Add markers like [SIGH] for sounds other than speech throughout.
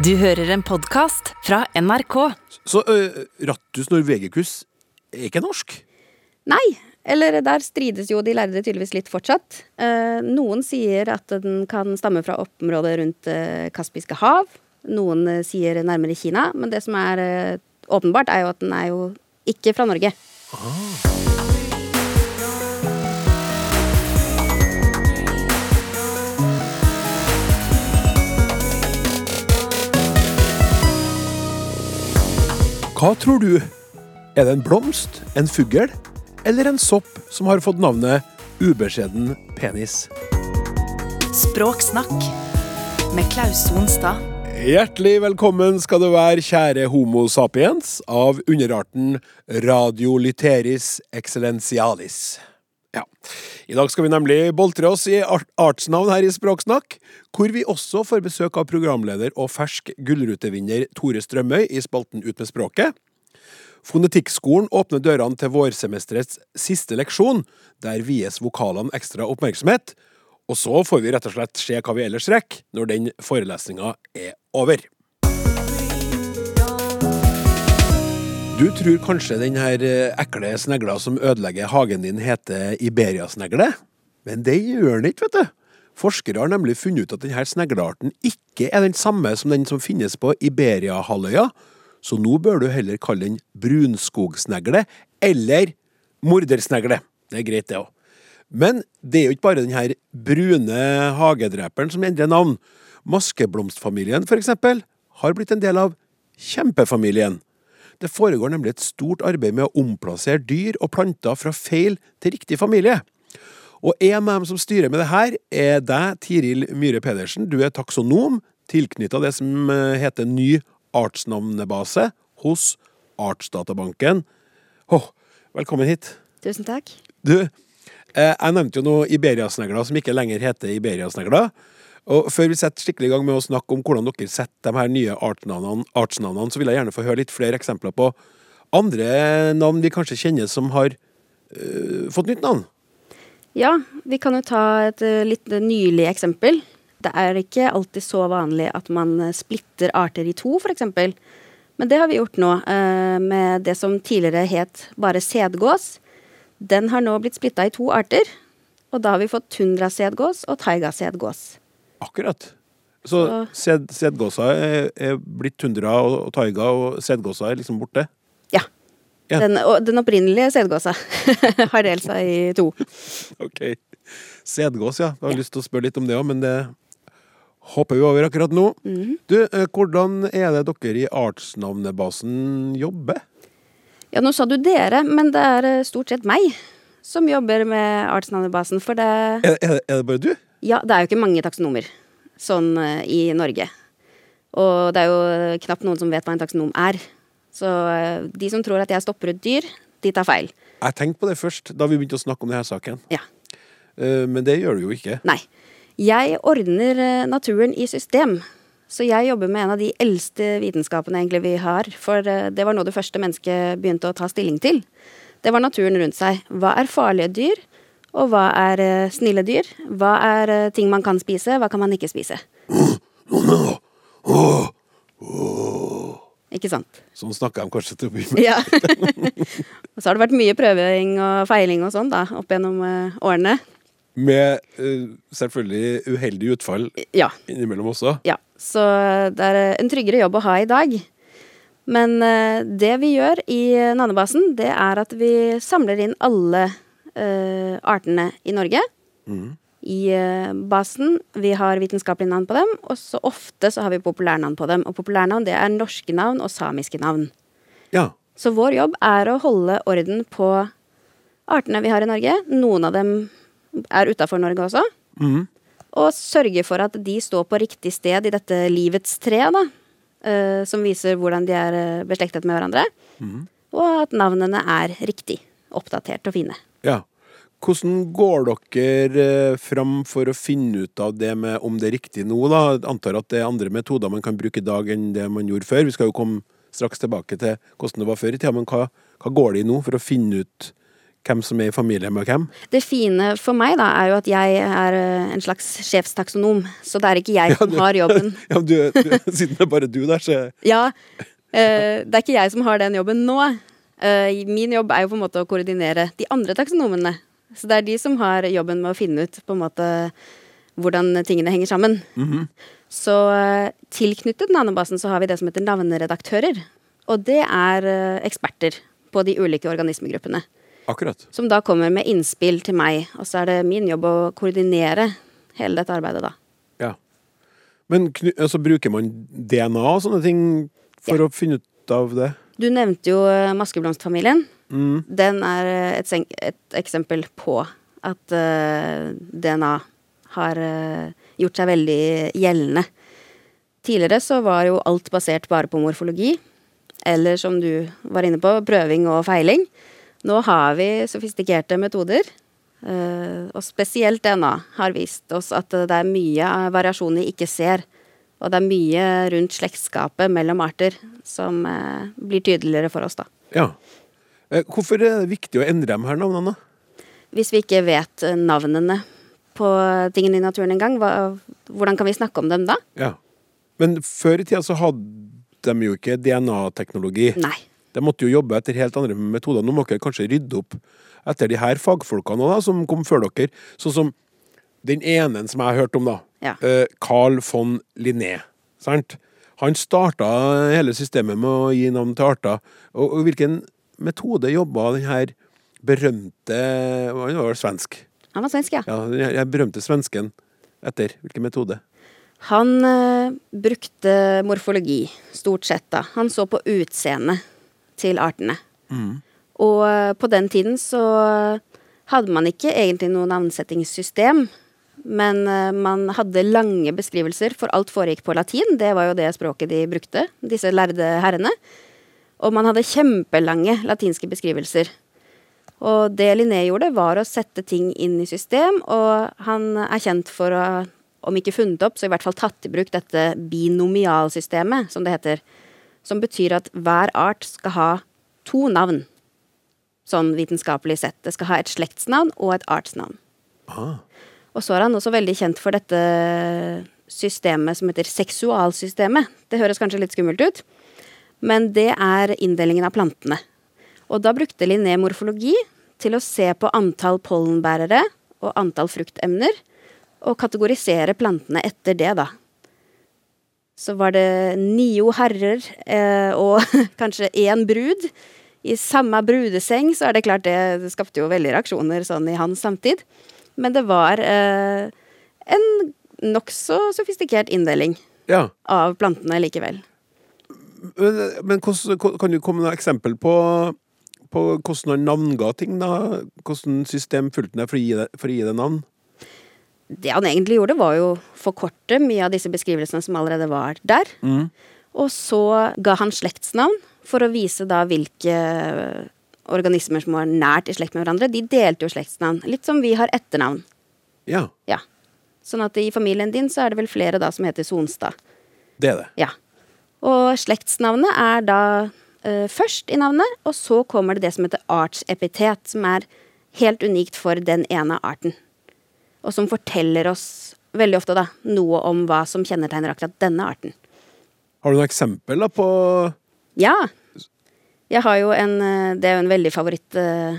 Du hører en podkast fra NRK. Så uh, Rattus norvegicus er ikke norsk? Nei, eller der strides jo de lærde tydeligvis litt fortsatt. Uh, noen sier at den kan stamme fra området rundt uh, Kaspiske hav. Noen eh, sier nærmere Kina. Men det som er åpenbart, er jo at den er jo ikke fra Norge. Hva tror du? Er det en blomst, en fugl eller en sopp som har fått navnet ubeskjeden penis? Språksnakk med Klaus Sonstad. Hjertelig velkommen skal du være, kjære Homo sapiens av underarten Radiolyteris excellentialis. Ja. I dag skal vi nemlig boltre oss i artsnavn her i Språksnakk, hvor vi også får besøk av programleder og fersk gullrutevinner Tore Strømøy i spalten Ut med språket. Fonetikkskolen åpner dørene til vårsemesterets siste leksjon. Der vies vokalene ekstra oppmerksomhet. Og så får vi rett og slett se hva vi ellers rekker når den forelesninga er over. Du tror kanskje den her eh, ekle snegla som ødelegger hagen din, heter iberiasnegle? Men det gjør den ikke, vet du. Forskere har nemlig funnet ut at denne sneglearten ikke er den samme som den som finnes på Iberiahalvøya, så nå bør du heller kalle den brunskogsnegle eller mordersnegle. Det er greit, det òg. Men det er jo ikke bare denne brune hagedreperen som endrer navn. Maskeblomstfamilien, for eksempel, har blitt en del av kjempefamilien. Det foregår nemlig et stort arbeid med å omplassere dyr og planter fra feil til riktig familie. Og en av dem som styrer med det her, er deg, Tiril Myhre Pedersen. Du er taksonom, tilknytta det som eh, heter ny artsnavnebase hos Artsdatabanken. Oh, velkommen hit. Tusen takk. Du, eh, jeg nevnte jo noe Iberiasnegler som ikke lenger heter Iberiasnegler. Og før vi setter skikkelig i gang med å snakke om hvordan dere setter de her nye artsnavnene, artsnavnene, så vil jeg gjerne få høre litt flere eksempler på andre navn vi kanskje kjenner som har øh, fått nytt navn. Ja, vi kan jo ta et eh, litt nylig eksempel. Det er ikke alltid så vanlig at man eh, splitter arter i to, f.eks. Men det har vi gjort nå, øh, med det som tidligere het bare sedgås. Den har nå blitt splitta i to arter. Og da har vi fått tundrasedgås og taigasedgås. Akkurat. Så Så- sed, sedgåsa er, er blitt tundra og, og taiga, og sedgåsa er liksom borte? Ja. Ja. Den, den opprinnelige sedgåsa [LAUGHS] har delt seg i to. [LAUGHS] Ok. Sedgås, ja. Jeg har lyst til å spørre litt om det òg, men det hopper vi over akkurat nå. Du, eh, hvordan er det dere i artsnavnebasen jobber? Ja, nå sa du dere, men det er eh, stort sett meg som jobber med artsnavnebasen. For det, Er, er, det- er det bare du? Ja, det er jo ikke mange taksonomer sånn eh, i Norge. Og det er jo knapt noen som vet hva en taksonom er. Så eh, de som tror at jeg stopper ut dyr, de tar feil. Jeg tenkte på det først da vi begynte å snakke om denne saken. Ja. Eh, Men det gjør du jo ikke. Nei. Jeg ordner naturen i system. Så jeg jobber med en av de eldste vitenskapene egentlig vi har. For det var noe det første mennesket begynte å ta stilling til. Det var naturen rundt seg. Hva er farlige dyr? Og hva er eh, snille dyr? Hva er eh, ting man kan spise? Hva kan man ikke spise? Ikke sant? Sånn snakker de kanskje til å begynne med. Ja. [LAUGHS] og så har det vært mye prøving og feiling og sånn da, opp gjennom eh, årene. Med eh, selvfølgelig uheldig utfall Ja. innimellom også. Ja, så det er eh, en tryggere jobb å ha i dag. Men eh, det vi gjør i Nannebasen, det er at vi samler inn alle eh, artene i Norge. I uh, basen. Vi har vitenskapelige navn på dem, og så ofte så har vi populærnavn på dem. Og populærnavn det er norske navn og samiske navn. Ja. Så vår jobb er å holde orden på artene vi har i Norge. Noen av dem er utafor Norge også. Og sørge for at de står på riktig sted i dette livets tre, da. Uh, som viser hvordan de er beslektet med hverandre. Og at navnene er riktig oppdatert og fine. Ja. Hvordan går dere eh, fram for å finne ut av det med om det er riktig nå, da? Jeg antar at det er andre metoder man kan bruke i dag enn det man gjorde før. Vi skal jo komme straks tilbake til hvordan det var før i tida, men hva, hva går det i nå for å finne ut hvem som er i familie med hvem? Det fine for meg da, er jo at jeg er eh, en slags sjefstaksonom, så det er ikke jeg [LAUGHS] som har jobben. [LAUGHS] Ja, du, du, siden det er bare du der, så Ja, Øh, det er ikke jeg som har den jobben nå. Min jobb er jo på en måte å koordinere de andre taksonomene. Så det er de som har jobben med å finne ut på en måte hvordan tingene henger sammen. Så eh, tilknyttet nanobasen så har vi det som heter navneredaktører. Og det er eh, eksperter på de ulike organismegruppene. akkurat. Som da kommer med innspill til meg. Og så er det min jobb å koordinere hele dette arbeidet, da. Ja. Men så altså, bruker man DNA og sånne ting for å finne ut av det? Du nevnte jo eh, maskeblomstfamilien. Mm. Den er eh, et, et eksempel på at uh, DNA har uh, gjort seg veldig gjeldende. Tidligere så var jo alt basert bare på morfologi, eller som du var inne på, prøving og feiling. Nå har vi sofistikerte metoder, uh, og spesielt DNA har vist oss at det er mye variasjon vi ikke ser. Og det er mye rundt slektskapet mellom arter som eh, blir tydeligere for oss, da. Ja. Eh, Hvorfor er det viktig å endre de her navnene? Hvis vi ikke vet eh, navnene på tingene i naturen engang, hvordan kan vi snakke om dem da? Ja. Men før i tida så hadde de jo ikke DNA-teknologi. Nei. De måtte jo jobbe etter helt andre metoder. Nå må dere kanskje rydde opp etter de her fagfolkene da, som kom før dere. Sånn som den ene som jeg har hørt om, da. Ja. Eh, Carl von Linné. Sant? Han starta hele systemet med å gi navn til arter. Og, og hvilken metode jobba den her berømte Han var vel svensk? Han var svensk, ja. Ja, den berømte svensken etter. Hvilken metode? Han eh, brukte morfologi, stort sett da. Han så på utseendet til artene. Og eh, på den tiden så hadde man ikke egentlig noe navnsettingssystem. Men eh, man hadde lange beskrivelser, for alt foregikk på latin. Det var jo det språket de brukte, disse lærde herrene. Og man hadde kjempelange latinske beskrivelser. Og det Linné gjorde, var å sette ting inn i system, og han er kjent for å, om ikke funnet opp, så i hvert fall tatt i bruk dette binomialsystemet, som det heter. Som betyr at hver art skal ha to navn, sånn vitenskapelig sett. Det skal ha et slektsnavn og et artsnavn. Ah. Og så er han også veldig kjent for dette systemet som heter seksualsystemet. Det høres kanskje litt skummelt ut, men det er inndelingen av plantene. Og da brukte Linné morfologi til å se på antall pollenbærere og antall fruktemner, og kategorisere plantene etter det, da. Så var det nio herrer eh, og [LAUGHS] kanskje én brud. I samme brudeseng, så er det klart det, det skapte jo veldig reaksjoner sånn i hans samtid. Men det var eh, en nokså sofistikert inndeling Ja. av plantene likevel. Men, men kan du komme med noe eksempel på, på hvordan han navnga ting? da? Hvordan system fulgte han for, å gi det- navn? Det han egentlig gjorde, var jo forkorte mye av disse beskrivelsene som allerede var der. Og så ga han slektsnavn for å vise da hvilke organismer som var nært i slekt med hverandre. De delte jo slektsnavn. Litt som vi har etternavn. Ja, Ja. Sånn at i familien din så er det vel flere da som heter Sonstad. det er det. Ja. Og slektsnavnet er da uh, først i navnet, og så kommer det det som heter artsepitet, som er helt unikt for den ene arten. Og som forteller oss veldig ofte da, noe om hva som kjennetegner akkurat denne arten. Har du noe eksempel da på Ja. Jeg har jo en eh, Det er jo en veldig favoritt uh,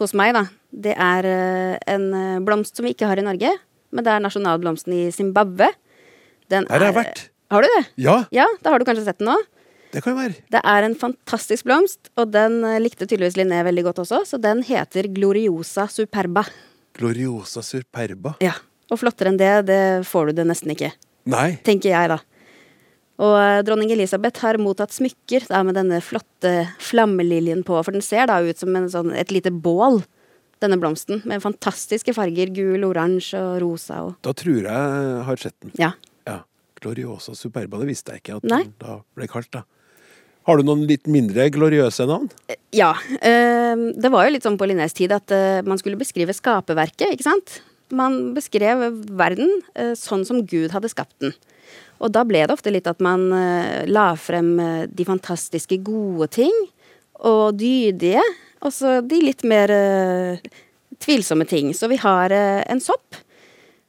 hos meg, da. Det er uh, en blomst som vi ikke har i Norge, men det er nasjonalblomsten i Zimbabwe. Den Her har jeg vært. Har du det? Ja, Ja, da har du kanskje sett den nå? det kan jo være. Det er en fantastisk blomst, og den eh, likte tydeligvis Linné veldig godt også, så den heter Gloriosa superba. Gloriosa superba. Ja. Og flottere enn det, det får du det nesten ikke, Nei. tenker jeg, da. Og eh, dronning Elisabeth har mottatt smykker da, med denne flotte flammeliljen på, for den ser da ut som en sånn, et lite bål, denne blomsten, med fantastiske farger, gul, oransje og rosa og Da tror jeg har sett den. Ja. Gloriosa superba, det visste jeg ikke at Nei. da ble kalt. da. Har du noen litt mindre gloriøse navn? Ja. eh, det var jo litt sånn på Linnés tid at eh, man skulle beskrive skaperverket, ikke sant? Man beskrev verden eh, sånn som Gud hadde skapt den. Og da ble det ofte litt at man eh, la frem eh, de fantastiske gode ting, og dydige. Og så de litt mer eh, tvilsomme ting. Så vi har eh, en sopp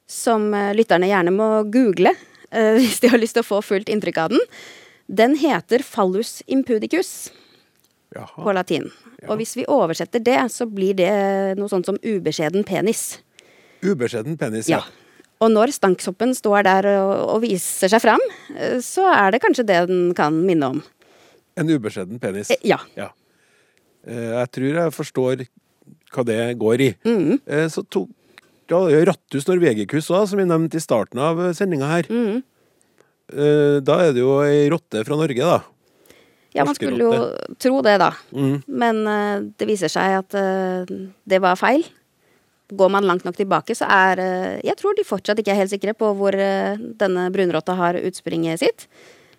som eh, lytterne gjerne må google eh, [LAUGHS] hvis de har lyst til å få fullt inntrykk av den. Den heter fallus impudicus på latin. latin. Og hvis vi oversetter det, så blir det noe sånt som ubeskjeden penis. Ubeskjeden penis, Ja. ja. Og når stanksoppen står der og, og viser seg fram, eh, så er det kanskje det den kan minne om. En ubeskjeden penis. Eh, Ja. Ja. Eh, Jeg tror jeg forstår hva det går i. Mm. Eh, Så tok ja, Rattus norvegicus òg, som vi nevnte i starten av sendinga her. Mm. Eh, Da er det jo ei rotte fra Norge, da. Ja, man skulle jo tro det, da. Mm. Men uh, det viser seg at uh, det var feil. Går man langt nok tilbake, så er uh, Jeg tror de fortsatt ikke er helt sikre på hvor eh, denne brunrotta har utspringet sitt.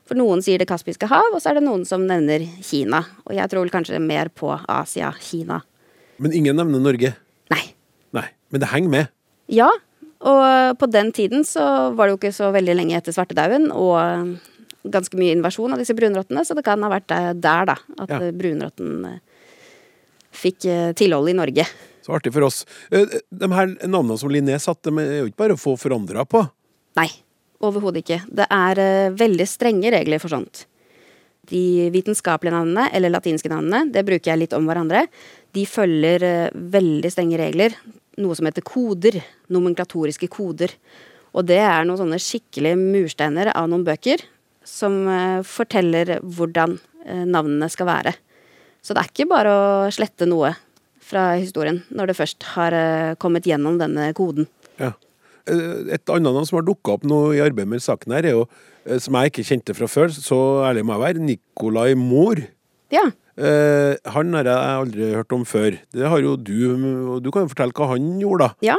For noen sier Det kaspiske hav, og så er det noen som nevner Kina. Og jeg tror vel kanskje mer på Asia, Kina. Men ingen nevner Norge. Nei. Nei. Men det henger med. Ja, og på den tiden så var det jo ikke så veldig lenge etter svartedauden, og ganske mye invasjon av disse brunrottene, så det kan ha vært eh, der, da, at Ja. brunrotten eh, fikk eh, tilhold i Norge. Så artig for oss. De her navnene som Linné satte, de er jo ikke bare å få forandra på. Nei, overhodet ikke. Det er veldig strenge regler for sånt. De vitenskapelige navnene, eller latinske navnene, det bruker jeg litt om hverandre. De følger veldig strenge regler. Noe som heter koder. Nomenklatoriske koder. Og det er noen sånne skikkelige mursteiner av noen bøker som eh, forteller hvordan eh, navnene skal være. Så det er ikke bare å slette noe fra historien når det først har eh, kommet gjennom denne koden. Ja. Et annet navn som har dukka opp nå i arbeidet med saken her, er jo, som jeg ikke kjente fra før, så ærlig må jeg være, Nicolai Mohr. Ja. Eh, han har jeg aldri hørt om før. Det har jo du, du kan jo fortelle hva han gjorde, da. Ja,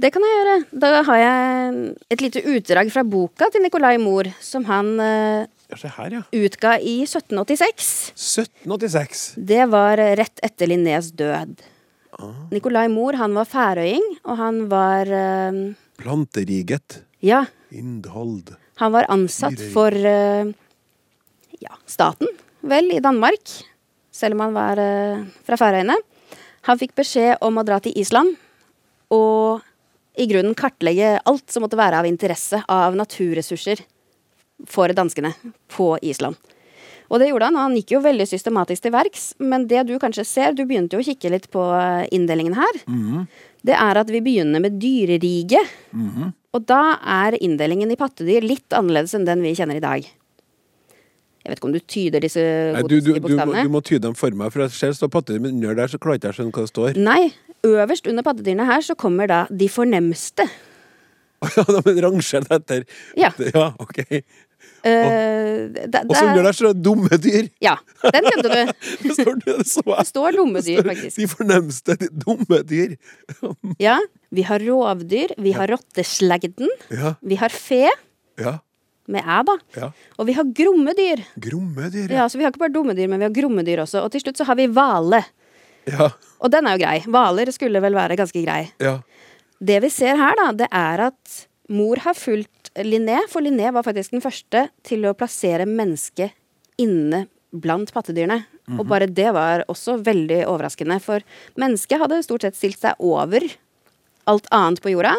det kan jeg gjøre. Da har jeg et lite utdrag fra boka til Nicolai Mohr, som han eh, her, ja. utga i 1786. 1786. Det var rett etter Linnés død. Nicolai Mohr, han var færøying, og han var eh, Planteriget. Ja, Indhold. han var ansatt for eh, ja, staten, vel, i Danmark. Selv om han var eh, fra Færøyene. Han fikk beskjed om å dra til Island og i grunnen kartlegge alt som måtte være av interesse av naturressurser for danskene på Island. Og det gjorde han, og han gikk jo veldig systematisk til verks. Men det du kanskje ser, du begynte jo å kikke litt på eh, inndelingen her, det er at vi begynner med dyreriket. Og da er inndelingen i pattedyr litt annerledes enn den vi kjenner i dag. Jeg vet ikke om du tyder disse Nei, du, du, gotiske du, må, tyde dem for meg, for jeg ser står pattedyr, under der så klarer ikke jeg å skjønne hva det står. Nei, øverst under pattedyrene her så kommer da de fornemste. [LAUGHS] Ja, men er rangert etter Ja. ja ok. Uh, da- Og så under der står det dumme dyr. Ja, den kjente du. [LAUGHS] Det står, det. Det står dumme dyr, faktisk. De fornemste de dumme dyr. Ja, vi har rovdyr, vi har rotteslegden, Ja, vi har fe, ja, med æ da, ja. og vi har gromme dyr. Gromme dyr, Ja, så vi har ikke bare dumme dyr, men vi har gromme dyr også. Og til slutt så har vi hvale. Ja, Og den er jo grei. Hvaler skulle vel være ganske grei. ja. Det vi ser her, da, det er at mor har fulgt Linné, for Linné var faktisk den første til å plassere mennesket inne blant pattedyrene. Og bare det var også veldig overraskende, for mennesket hadde stort sett stilt seg over alt annet på jorda,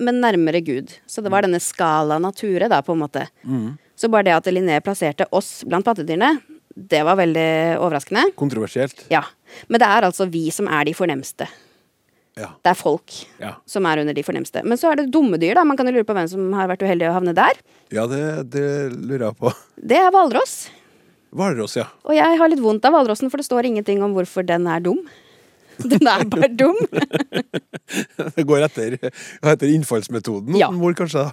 men nærmere Gud. Så det var denne skala nature, da, på en måte. Så bare det at Linné plasserte oss blant pattedyrene, det var veldig overraskende. Kontroversielt. Ja. Men det er altså vi som er de fornemste. Ja. Det er folk Ja. som er under de fornemste. Men så er det dumme dyr, da. Man kan jo lure på hvem som har vært uheldig å havne der. Ja, det, det lurer jeg på. Det er hvalross. Hvalross, ja. Og jeg har litt vondt av hvalrossen, for det står ingenting om hvorfor den er dum. [LAUGHS] Den er bare dum. [LAUGHS] Det går etter, etter innfallsmetoden. Ja. Hvor kanskje?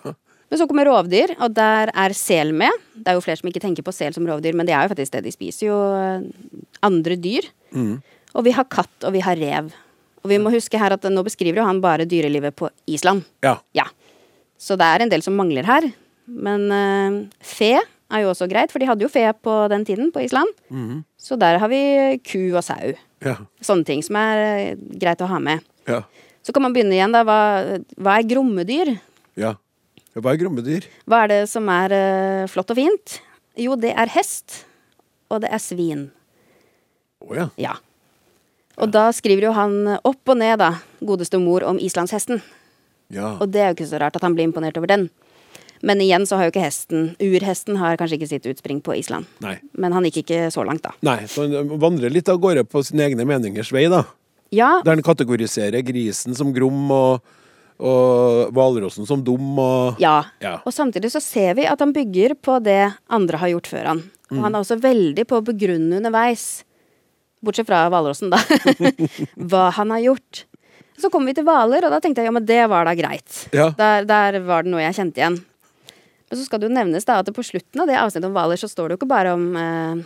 Men så kommer rovdyr, og der er sel med. Det er jo flere som ikke tenker på sel som rovdyr, men det er jo faktisk det. De spiser jo eh, andre dyr. Og vi har katt, og vi har rev. Og vi må huske her at nå beskriver jo han bare dyrelivet på Island. Ja. Ja. Så det er en del som mangler her. Men eh, fe er jo også greit, for de hadde jo fe på den tiden på Island. Så der har vi ku og sau. Ja. Sånne ting som er eh, greit å ha med. Ja. Så kan man begynne igjen, da. Hva, hva er grommedyr? ja. Hva er grommedyr? Hva er det som er uh, flott og fint? Jo, det er hest. Og det er svin. Å ja. Ja. Og da skriver jo han opp og ned, da, godeste mor, om islandshesten. ja. Og det er jo ikke så rart at han blir imponert over den. Men igjen så har jo ikke hesten Urhesten har kanskje ikke sitt utspring på Island. Nei. Men han gikk ikke så langt, da. Nei, så han vandrer litt av gårde på sine egne meningers vei, da. Ja, Der han kategoriserer grisen som grom og, og hvalrossen som dum og ja. Ja. Og samtidig så ser vi at han bygger på det andre har gjort før han. Og han er også veldig på å begrunne underveis, bortsett fra hvalrossen, da, [LAUGHS] hva han har gjort. Så kommer vi til hvaler, og da tenkte jeg ja, men det var da greit. Ja. Der, der var det noe jeg kjente igjen. Men så skal det jo nevnes da at på slutten av det avsnittet om hvaler, så står det jo ikke bare om eh,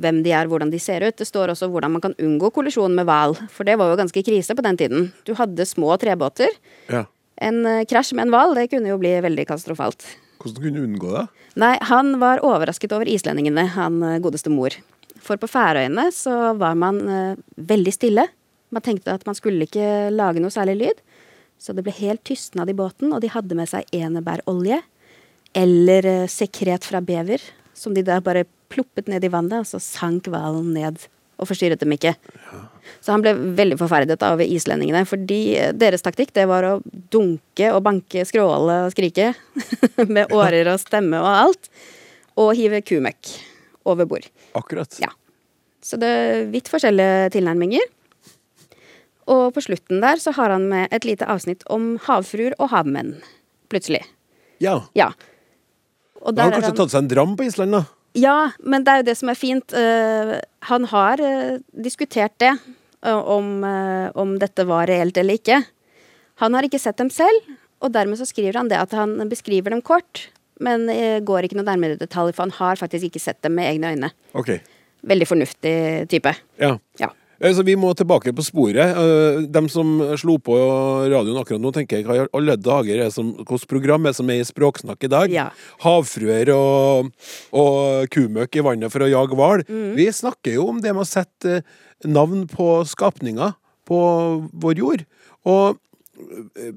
hvem de er, hvordan de ser ut. Det står også hvordan man kan unngå kollisjon med hval. For det var jo ganske krise på den tiden. Du hadde små trebåter. ja. En eh, krasj med en hval, det kunne jo bli veldig katastrofalt. Hvordan kunne du unngå det? Nei, han var overrasket over islendingene, han eh, godeste mor. For på Færøyene så var man eh, veldig stille. Man tenkte at man skulle ikke lage noe særlig lyd. Så det ble helt tystnad i båten, og de hadde med seg enebærolje. Eller eh, sekret fra bever, som de da bare ploppet ned i vannet, og så sank hvalen ned og forstyrret dem ikke. Så han ble veldig forferdet av islendingene, fordi eh, deres taktikk det var å dunke og banke, skråle og skrike [LAUGHS] med årer og stemme og alt, og hive kumøkk over bord. Akkurat. Ja. Så det er vidt forskjellige tilnærminger. Og på slutten der så har han med et lite avsnitt om havfruer og havmenn. Plutselig. Ja. Ja. Og han har kanskje han tatt seg en dram på Island, da? ja, men det er jo det som er fint. Uh, han har uh, diskutert det, om, eh, om dette var reelt eller ikke. Han har ikke sett dem selv, og dermed så skriver han det at han beskriver dem kort, men går ikke noe nærmere detalj, for han har faktisk ikke sett dem med egne øyne. Ok. Veldig fornuftig type. Ja. Ja. Eh, Så vi må tilbake på sporet. Eh, De som slo på radioen akkurat nå, tenker jeg hva i alle dager er som, hvilket program er som er i Språksnakk i dag? Ja. Havfruer og, og kumøkk i vannet for å jage hval. Mm. Vi snakker jo om det med å sette eh, navn på skapninger på vår jord. Og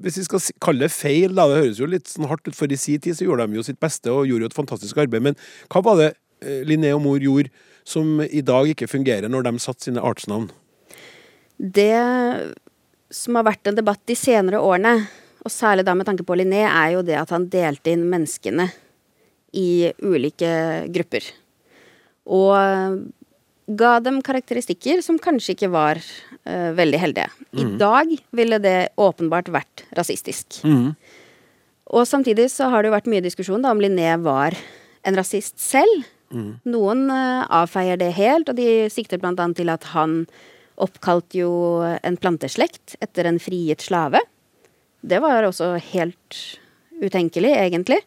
hvis vi skal kalle det feil, da, det høres jo litt sånn hardt ut, for i sin tid så gjorde de jo sitt beste og gjorde jo et fantastisk arbeid. Men hva var det Linné og mor gjorde som i dag ikke fungerer, når de satte sine artsnavn? Det som har vært en debatt de senere årene, og særlig da med tanke på Linné, er jo det at han delte inn menneskene i ulike grupper. Og eh, ga dem karakteristikker som kanskje ikke var uh, veldig heldige. I dag ville det åpenbart vært rasistisk. Og samtidig så har det jo vært mye diskusjon da om Linné var en rasist selv. Noen uh, avfeier det helt, og de sikter blant annet til at han oppkalte jo en planteslekt etter en frigitt slave. Det var også helt utenkelig, egentlig.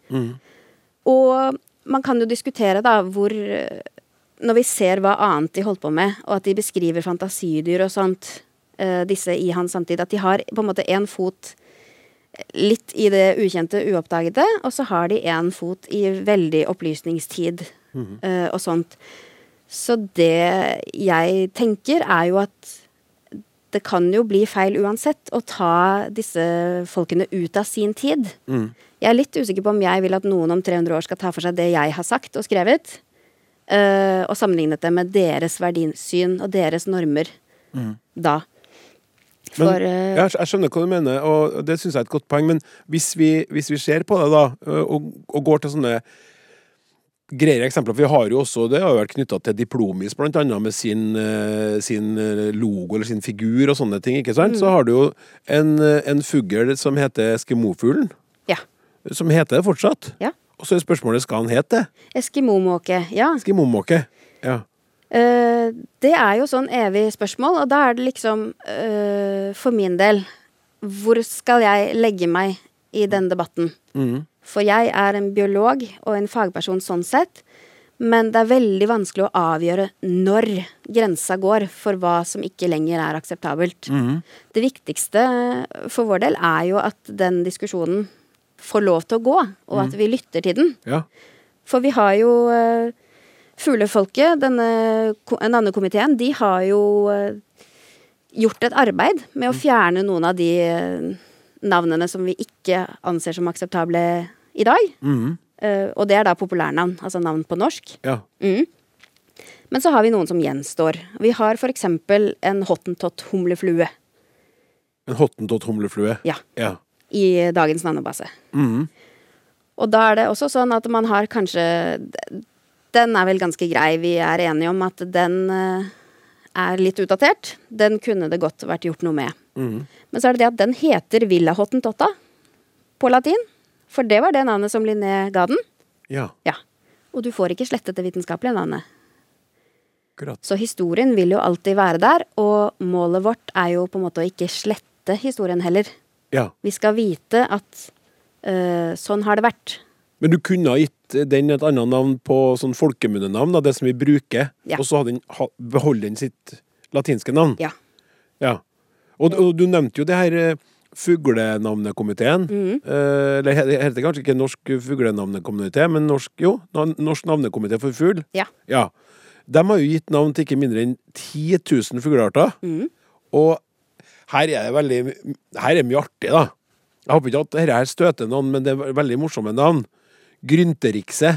Og man kan jo diskutere da hvor Når vi ser hva annet de holdt på med, og at de beskriver fantasidyr og sånt, eh, disse i hans samtid, at de har på en måte én fot litt i det ukjente, uoppdagede, og så har de én fot i veldig opplysningstid mm. og sånt. Så det jeg tenker, er jo at det kan jo bli feil uansett å ta disse folkene ut av sin tid. Jeg er litt usikker på om jeg vil at noen om 300 år skal ta for seg det jeg har sagt og skrevet, eh, og sammenlignet det med deres verdisyn og deres normer da. For men, jeg, jeg skjønner hva du mener, og det syns jeg er et godt poeng. Men hvis vi, hvis vi ser på det, da, og, og går til sånne greiere eksempler For vi har jo også, det har jo vært knytta til Diplomis, blant annet med sin, eh, sin eh, logo eller sin figur og sånne ting. ikke sant? Så har du jo en, eh, en fugl som heter eskimofuglen. ja. Som heter det fortsatt. Ja. Og så er spørsmålet skal han hete det? Eskimomåke. Ja. Eskimomåke. Ja. Uh, det er jo sånn evig spørsmål, og da er det liksom uh, For min del Hvor skal jeg legge meg i den debatten? For jeg er en biolog og en fagperson sånn sett. Men det er veldig vanskelig å avgjøre når grensa går for hva som ikke lenger er akseptabelt. Det viktigste for vår del er jo at den diskusjonen får lov til å gå, og at vi lytter til den. ja. For vi har jo uh, Fuglefolket, denne navnekomiteen, de har jo eh, gjort et arbeid med å fjerne noen av de eh, navnene som vi ikke anser som akseptable i dag. Eh, og det er da populærnavn, altså navn på norsk. ja. Mm. Men så har vi noen som gjenstår. Vi har for eksempel en hottentott-humleflue En hottentott-humleflue. Ja. ja. i dagens navnebase. Og da er det også sånn at man har kanskje Den er vel ganske grei. Vi er enige om at den eh, er litt utdatert. Den kunne det godt vært gjort noe med. Men så er det det at den heter Villa Hottentotta på latin. For det var det navnet som Linné ga den. Ja, Ja. Og du får ikke slettet det vitenskapelige navnet. akkurat. Så historien vil jo alltid være der, og målet vårt er jo på en måte å ikke slette historien heller. Ja. Vi skal vite at øh, sånn har det vært. Men du kunne ha gitt den et annet navn på sånn folkemunnenavn, det som vi bruker, Ja. og så hadde den, ha, beholdt den sitt latinske navn. Ja. Ja. Og, og du nevnte jo det her eh, fuglenavnekomiteen. Mhm. Eh, eller det heter kanskje ikke Norsk fuglenavnekomité, men norsk, jo, Norsk navnekomité for fugl. Ja. Ja. De har jo gitt navn til ikke mindre enn 10 000 fuglearter. Mm. Og her er det veldig Her er mye artig, da. Jeg håper ikke at dette her støter noen, men det er veldig morsomme navn. Grynterikse.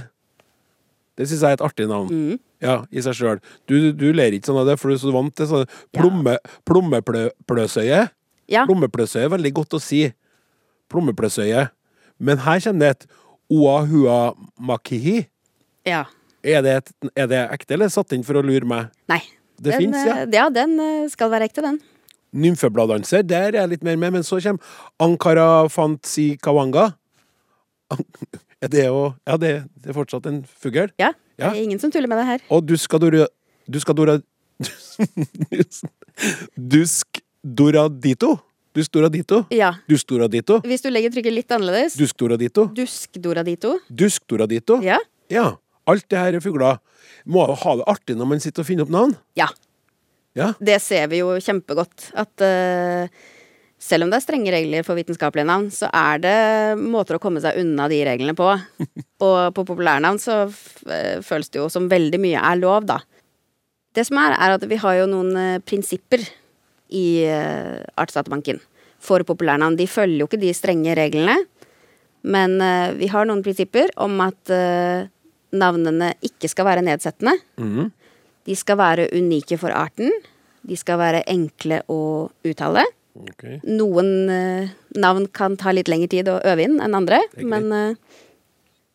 Det syns jeg er et artig navn. Mm. Ja, i seg sjøl. Du, du ler ikke sånn av det, for du er så vant til sånn plomme, plommepløsøye. Ja. Plommepløsøye er veldig godt å si. Plommepløsøye. Men her kommer det et oahuamakihi. ja. Er det, et, er det ekte, eller satt inn for å lure meg? Nei. Det den, finnes, ja. eh, Ja, den eh, skal være ekte, den. Nymfebladdanser, der er jeg litt mer med, men så kommer Ankara Fantsi Kawanga. [LAUGHS] Er det jo Ja, det, det er fortsatt en fugl. Ja. Ja. Det er ingen som tuller med det her. Og Duskadora Duskadora [LAUGHS] Duskdoradito? Duskdoradito? Ja. Duskdoradito? Hvis du legger trykket litt annerledes Duskdoradito? Duskdoradito. Duskdoradito? Ja. Ja. Alt det her er fugler. Må ha det artig når man sitter og finner opp navn. Ja. Ja. Det ser vi jo kjempegodt. At uh, selv om det er strenge regler for vitenskapelige navn, så er det måter å komme seg unna de reglene på. [LAUGHS] Og på populærnavn så eh, føles det jo som veldig mye er lov, da. Det som er, er at vi har jo noen uh, prinsipper i uh, Artsdatabanken for populærnavn. De følger jo ikke de strenge reglene, men eh, vi har noen prinsipper om at eh, navnene ikke skal være nedsettende. Mm. De skal være unike for arten. De skal være enkle å uttale. Okay. Noen eh, navn kan ta litt lengre tid å øve inn enn andre, men eh,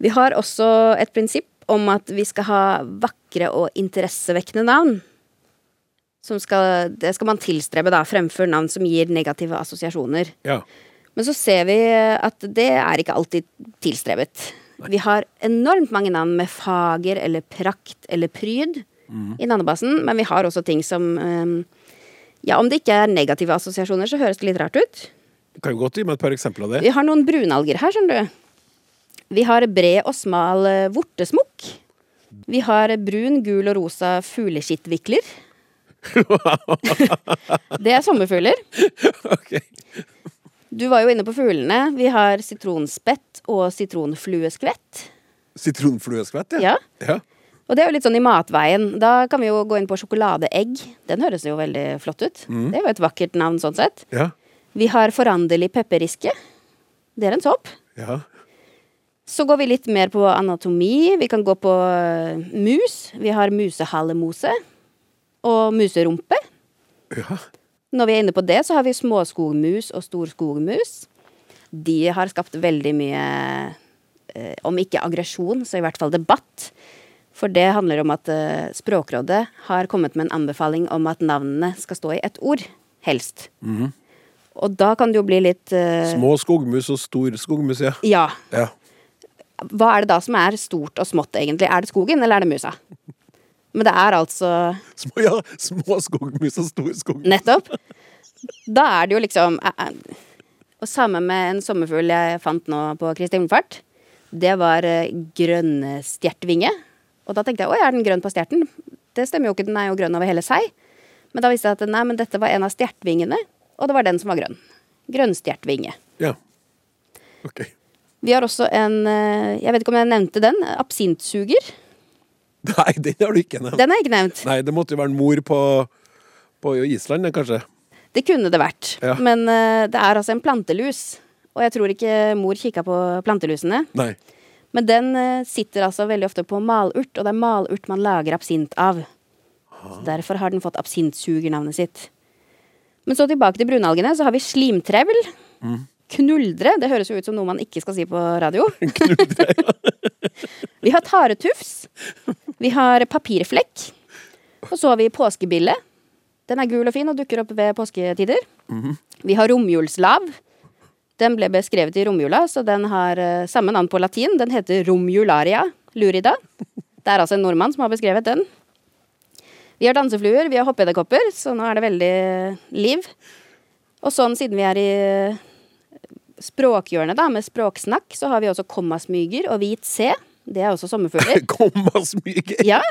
vi har også et prinsipp om at vi skal ha vakre og interessevekkende navn. Som skal, det skal man tilstrebe, da, fremfor navn som gir negative assosiasjoner. Ja. Men så ser vi at det er ikke alltid tilstrebet. Vi har enormt mange navn med fager eller prakt eller pryd i navnebasen, men vi har også ting som eh, Ja, om det ikke er negative assosiasjoner, så høres det litt rart ut. Du kan jo godt gi meg et par eksempler av det. Vi har noen brunalger her, skjønner du. Vi har bred og smal eh, vortesmokk. Vi har brun, gul og rosa fugleskittvikler. [LAUGHS] det er sommerfugler. Ok. Du var jo inne på fuglene. Vi har sitronspett og sitronflueskvett. Sitronflueskvett, Ja. ja. Og det er jo litt sånn i matveien. Da kan vi jo gå inn på sjokoladeegg. Den høres jo veldig flott ut. Det er jo et vakkert navn sånn sett. Ja. Vi har foranderlig pepperriske. Det er en sopp. Ja. Så går vi litt mer på anatomi. Vi kan gå på øh, mus. Vi har musehalemose. Og muserumpe. ja. Når vi er inne på det, så har vi småskogmus og storskogmus. De har skapt veldig mye, eh, om ikke aggresjon, så i hvert fall debatt. For det handler om at eh, Språkrådet har kommet med en anbefaling om at navnene skal stå i ett ord, helst. Og da kan det jo bli litt eh, Små skogmus og stor skogmus, ja. Ja. ja. Hva er det da som er stort og smått, egentlig? Er det skogen, eller er det musa? Men det er altså Små, ja. Små skogmus og stor skogmus. Nettopp. Da er det jo liksom eh, eh, Og samme med en sommerfugl jeg fant nå på Kristi himmelfart. Det var eh, grønnstjertvinge. Og da tenkte jeg oi, er den grønn på stjerten? Det stemmer jo ikke, den er jo grønn over hele seg. Men da visste jeg at nei, men dette var en av stjertvingene, og det var den som var grønn. Grønnstjertvinge. Ja. Ok. Vi har også en Jeg vet ikke om jeg nevnte den. Absintsuger. [LAUGHS] Nei, den har du ikke nevnt. Den er ikke nevnt. Nei, det måtte jo være en mor på, på Island, kanskje. Det kunne det vært. Ja. Men uh, det er altså en plantelus. Og jeg tror ikke mor kikka på plantelusene. Nei. Men den uh, sitter altså veldig ofte på malurt, og det er malurt man lager absint av. Så derfor har den fått absintsugernavnet sitt. Men så tilbake til brunalgene, så har vi slimtrevl. Knuldre. Det høres jo ut som noe man ikke skal si på radio. [LAUGHS] Knuldre, ja. [LAUGHS] vi har taretufs. Vi har papirflekk. Og så har vi påskebille. Den er gul og fin og dukker opp ved påsketider. Vi har romjulslav. Den ble beskrevet i romjula, så den har eh, samme navn på latin. Den heter romjularia lurida. Det er altså en nordmann som har beskrevet den. Vi har dansefluer, vi har hoppeedderkopper, så nå er det veldig liv. Og sånn siden vi er i språkhjørnet, da, med språksnakk, så har vi også kommasmyger og hvit C. Det er også sommerfugler. [LAUGHS] Kommasmyger. Ja.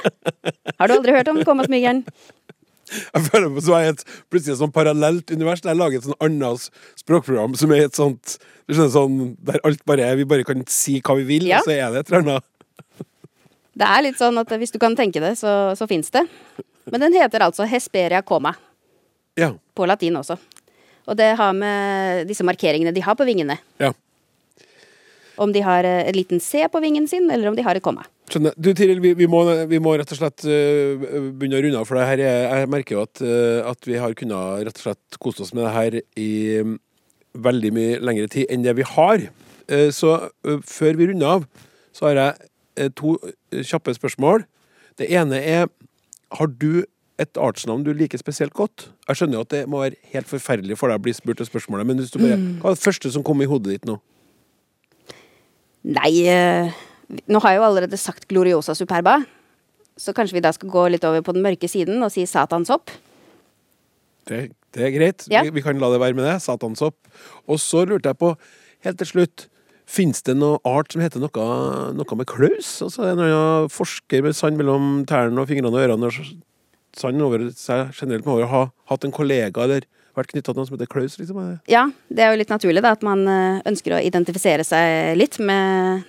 Har du aldri hørt om kommasmygeren? Jeg føler meg som et plutselig et sånn parallelt univers. Der jeg lager et sånn annet språkprogram som er et sånt du skjønner, sånn, Der alt bare er Vi bare kan si hva vi vil, Ja. og så er det et eller annet. Det er litt sånn at hvis du kan tenke det, så, så fins det. Men den heter altså Hesperia coma, Ja. på latin også. Og det har med disse markeringene de har på vingene. ja. Om de har eh, en liten C på vingen sin, eller om de har et komma. Skjønner. Du Tiril, vi, vi, må, vi må rett og slett øh, begynne å runde av, for det her er, jeg merker jo at, øh, at vi har kunnet rett og slett kose oss med det her i mm, veldig mye lengre tid enn det vi har. Eh, så før vi runder av, så har jeg eh, to kjappe spørsmål. Det ene er Har du et artsnavn du liker spesielt godt? Jeg skjønner jo at det må være helt forferdelig for deg å bli spurt om spørsmålet, men bare, hva er det første som kom i hodet ditt nå? Nei, eh, nå har jeg jo allerede sagt Gloriosa superba. Så kanskje vi da skal gå litt over på den mørke siden og si satansopp. Det, det er greit. Ja. Vi, vi kan la det være med det. Satansopp. Og så lurte jeg på, helt til slutt Fins det noe art som heter noe, noe med klaus? Altså En forsker med sand mellom tærne og fingrene og ørene og sand over seg generelt med å ha hatt en kollega eller vært knytta til noen som heter klaus? Liksom. Ja, det er jo litt naturlig da, at man eh, ønsker å identifisere seg litt med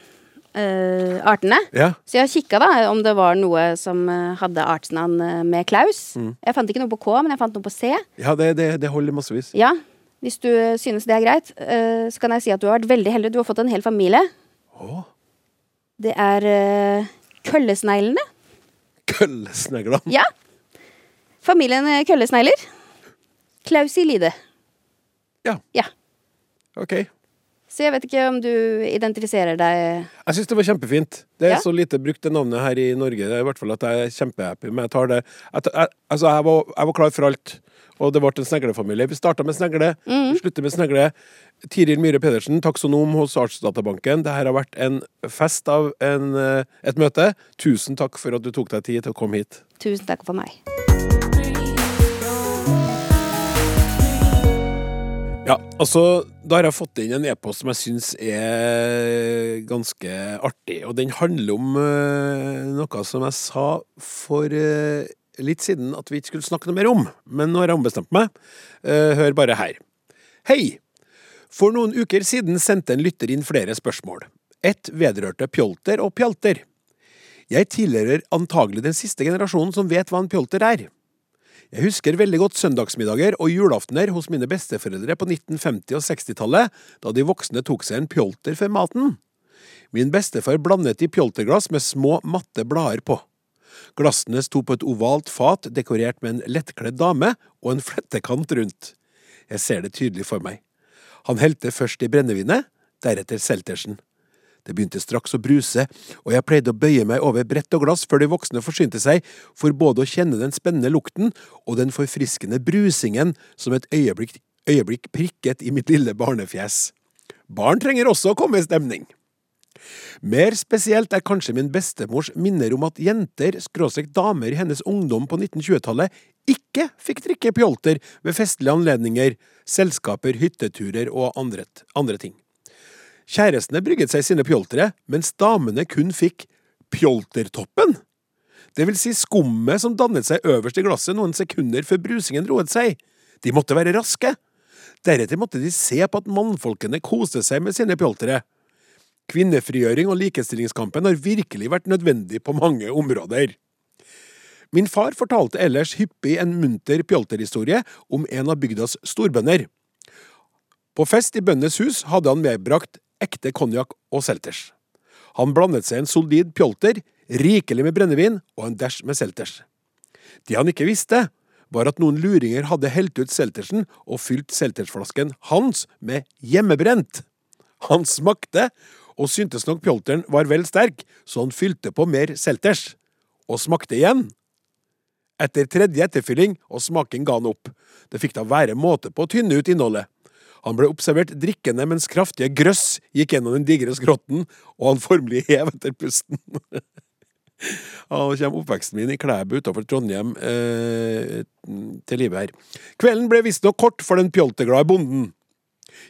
uh, artene. Ja. Så jeg kikka da om det var noe som eh, hadde artsnavn med Klaus. Jeg fant ikke noe på K, men jeg fant noe på C. ja, det, det, det holder massevis. Ja, hvis du synes det er greit, uh, så kan jeg si at du har vært veldig heldig. Du har fått en hel familie. Oh. Det er uh, køllesneglene. Køllesneglene. Ja. Familien eh, køllesnegler. Klausilide. Ja, Ja. OK. Så jeg vet ikke om du identifiserer deg Jeg syns det var kjempefint. Det er Ja. så lite brukt det navnet her i Norge. Det er i hvert fall at jeg er kjempehappy Men jeg tar det. Jeg, jeg, altså, jeg var, jeg var klar for alt. Og det ble en sneglefamilie. Vi starta med snegle, vi slutter med snegle. Tiril Myhre Pedersen, taksonom hos Artsdatabanken. Dette har vært en fest av en, eh, et møte. Tusen takk for at du tok deg tid til å komme hit. Tusen takk for meg. Ja, altså, Da har jeg fått inn en e-post som jeg syns er ganske artig. Og den handler om uh, noe som jeg sa for uh, litt siden at vi ikke skulle snakke noe mer om. Men nå har jeg ombestemt meg. Uh, hør bare her. Hei! For noen uker siden sendte en lytter inn flere spørsmål. Ett vedrørte pjolter og pjalter. Jeg tilhører antagelig den siste generasjonen som vet hva en pjolter er. Jeg husker veldig godt søndagsmiddager og julaftener hos mine besteforeldre på 1950- og 60-tallet, da de voksne tok seg en pjolter før maten. Min bestefar blandet i pjolterglass med små, matte blader på. Glassene sto på et ovalt fat dekorert med en lettkledd dame og en flettekant rundt. Jeg ser det tydelig for meg. Han helte først i brennevinet, deretter seltersen. Det begynte straks å bruse, og jeg pleide å bøye meg over brett og glass før de voksne forsynte seg, for både å kjenne den spennende lukten og den forfriskende brusingen som et øyeblikk, øyeblikk prikket i mitt lille barnefjes. Barn trenger også å komme i stemning. Mer spesielt er kanskje min bestemors minner om at jenter, skråstrek damer i hennes ungdom på 1920-tallet, ikke fikk drikke pjolter ved festlige anledninger, selskaper, hytteturer og andre, andre ting. Kjærestene brygget seg sine pjoltere, mens damene kun fikk pjoltertoppen. Det vil si skummet som dannet seg øverst i glasset noen sekunder før brusingen roet seg. De måtte være raske. Deretter måtte de se på at mannfolkene koste seg med sine pjoltere. Kvinnefrigjøring og likestillingskampen har virkelig vært nødvendig på mange områder. Min far fortalte ellers hyppig en munter pjolterhistorie om en av bygdas storbønder. På fest i bøndenes hus hadde han medbrakt ekte konjakk og selters. Han blandet seg en solid pjolter, rikelig med brennevin og en dæsj med selters. Det han ikke visste, var at noen luringer hadde helt ut seltersen og fylt seltersflasken hans med hjemmebrent. Han smakte, og syntes nok pjolteren var vel sterk, så han fylte på mer selters. Og smakte igjen. Etter tredje etterfylling og smaking ga han opp. Det fikk da være måte på å tynne ut innholdet. Han ble observert drikkende mens kraftige grøss gikk gjennom den digre skrotten, og han formelig hev etter pusten. [LAUGHS] Og Nå kommer oppveksten min i Klæbu utenfor Trondheim eh, til live her. Kvelden ble visstnok kort for den pjolteglade bonden.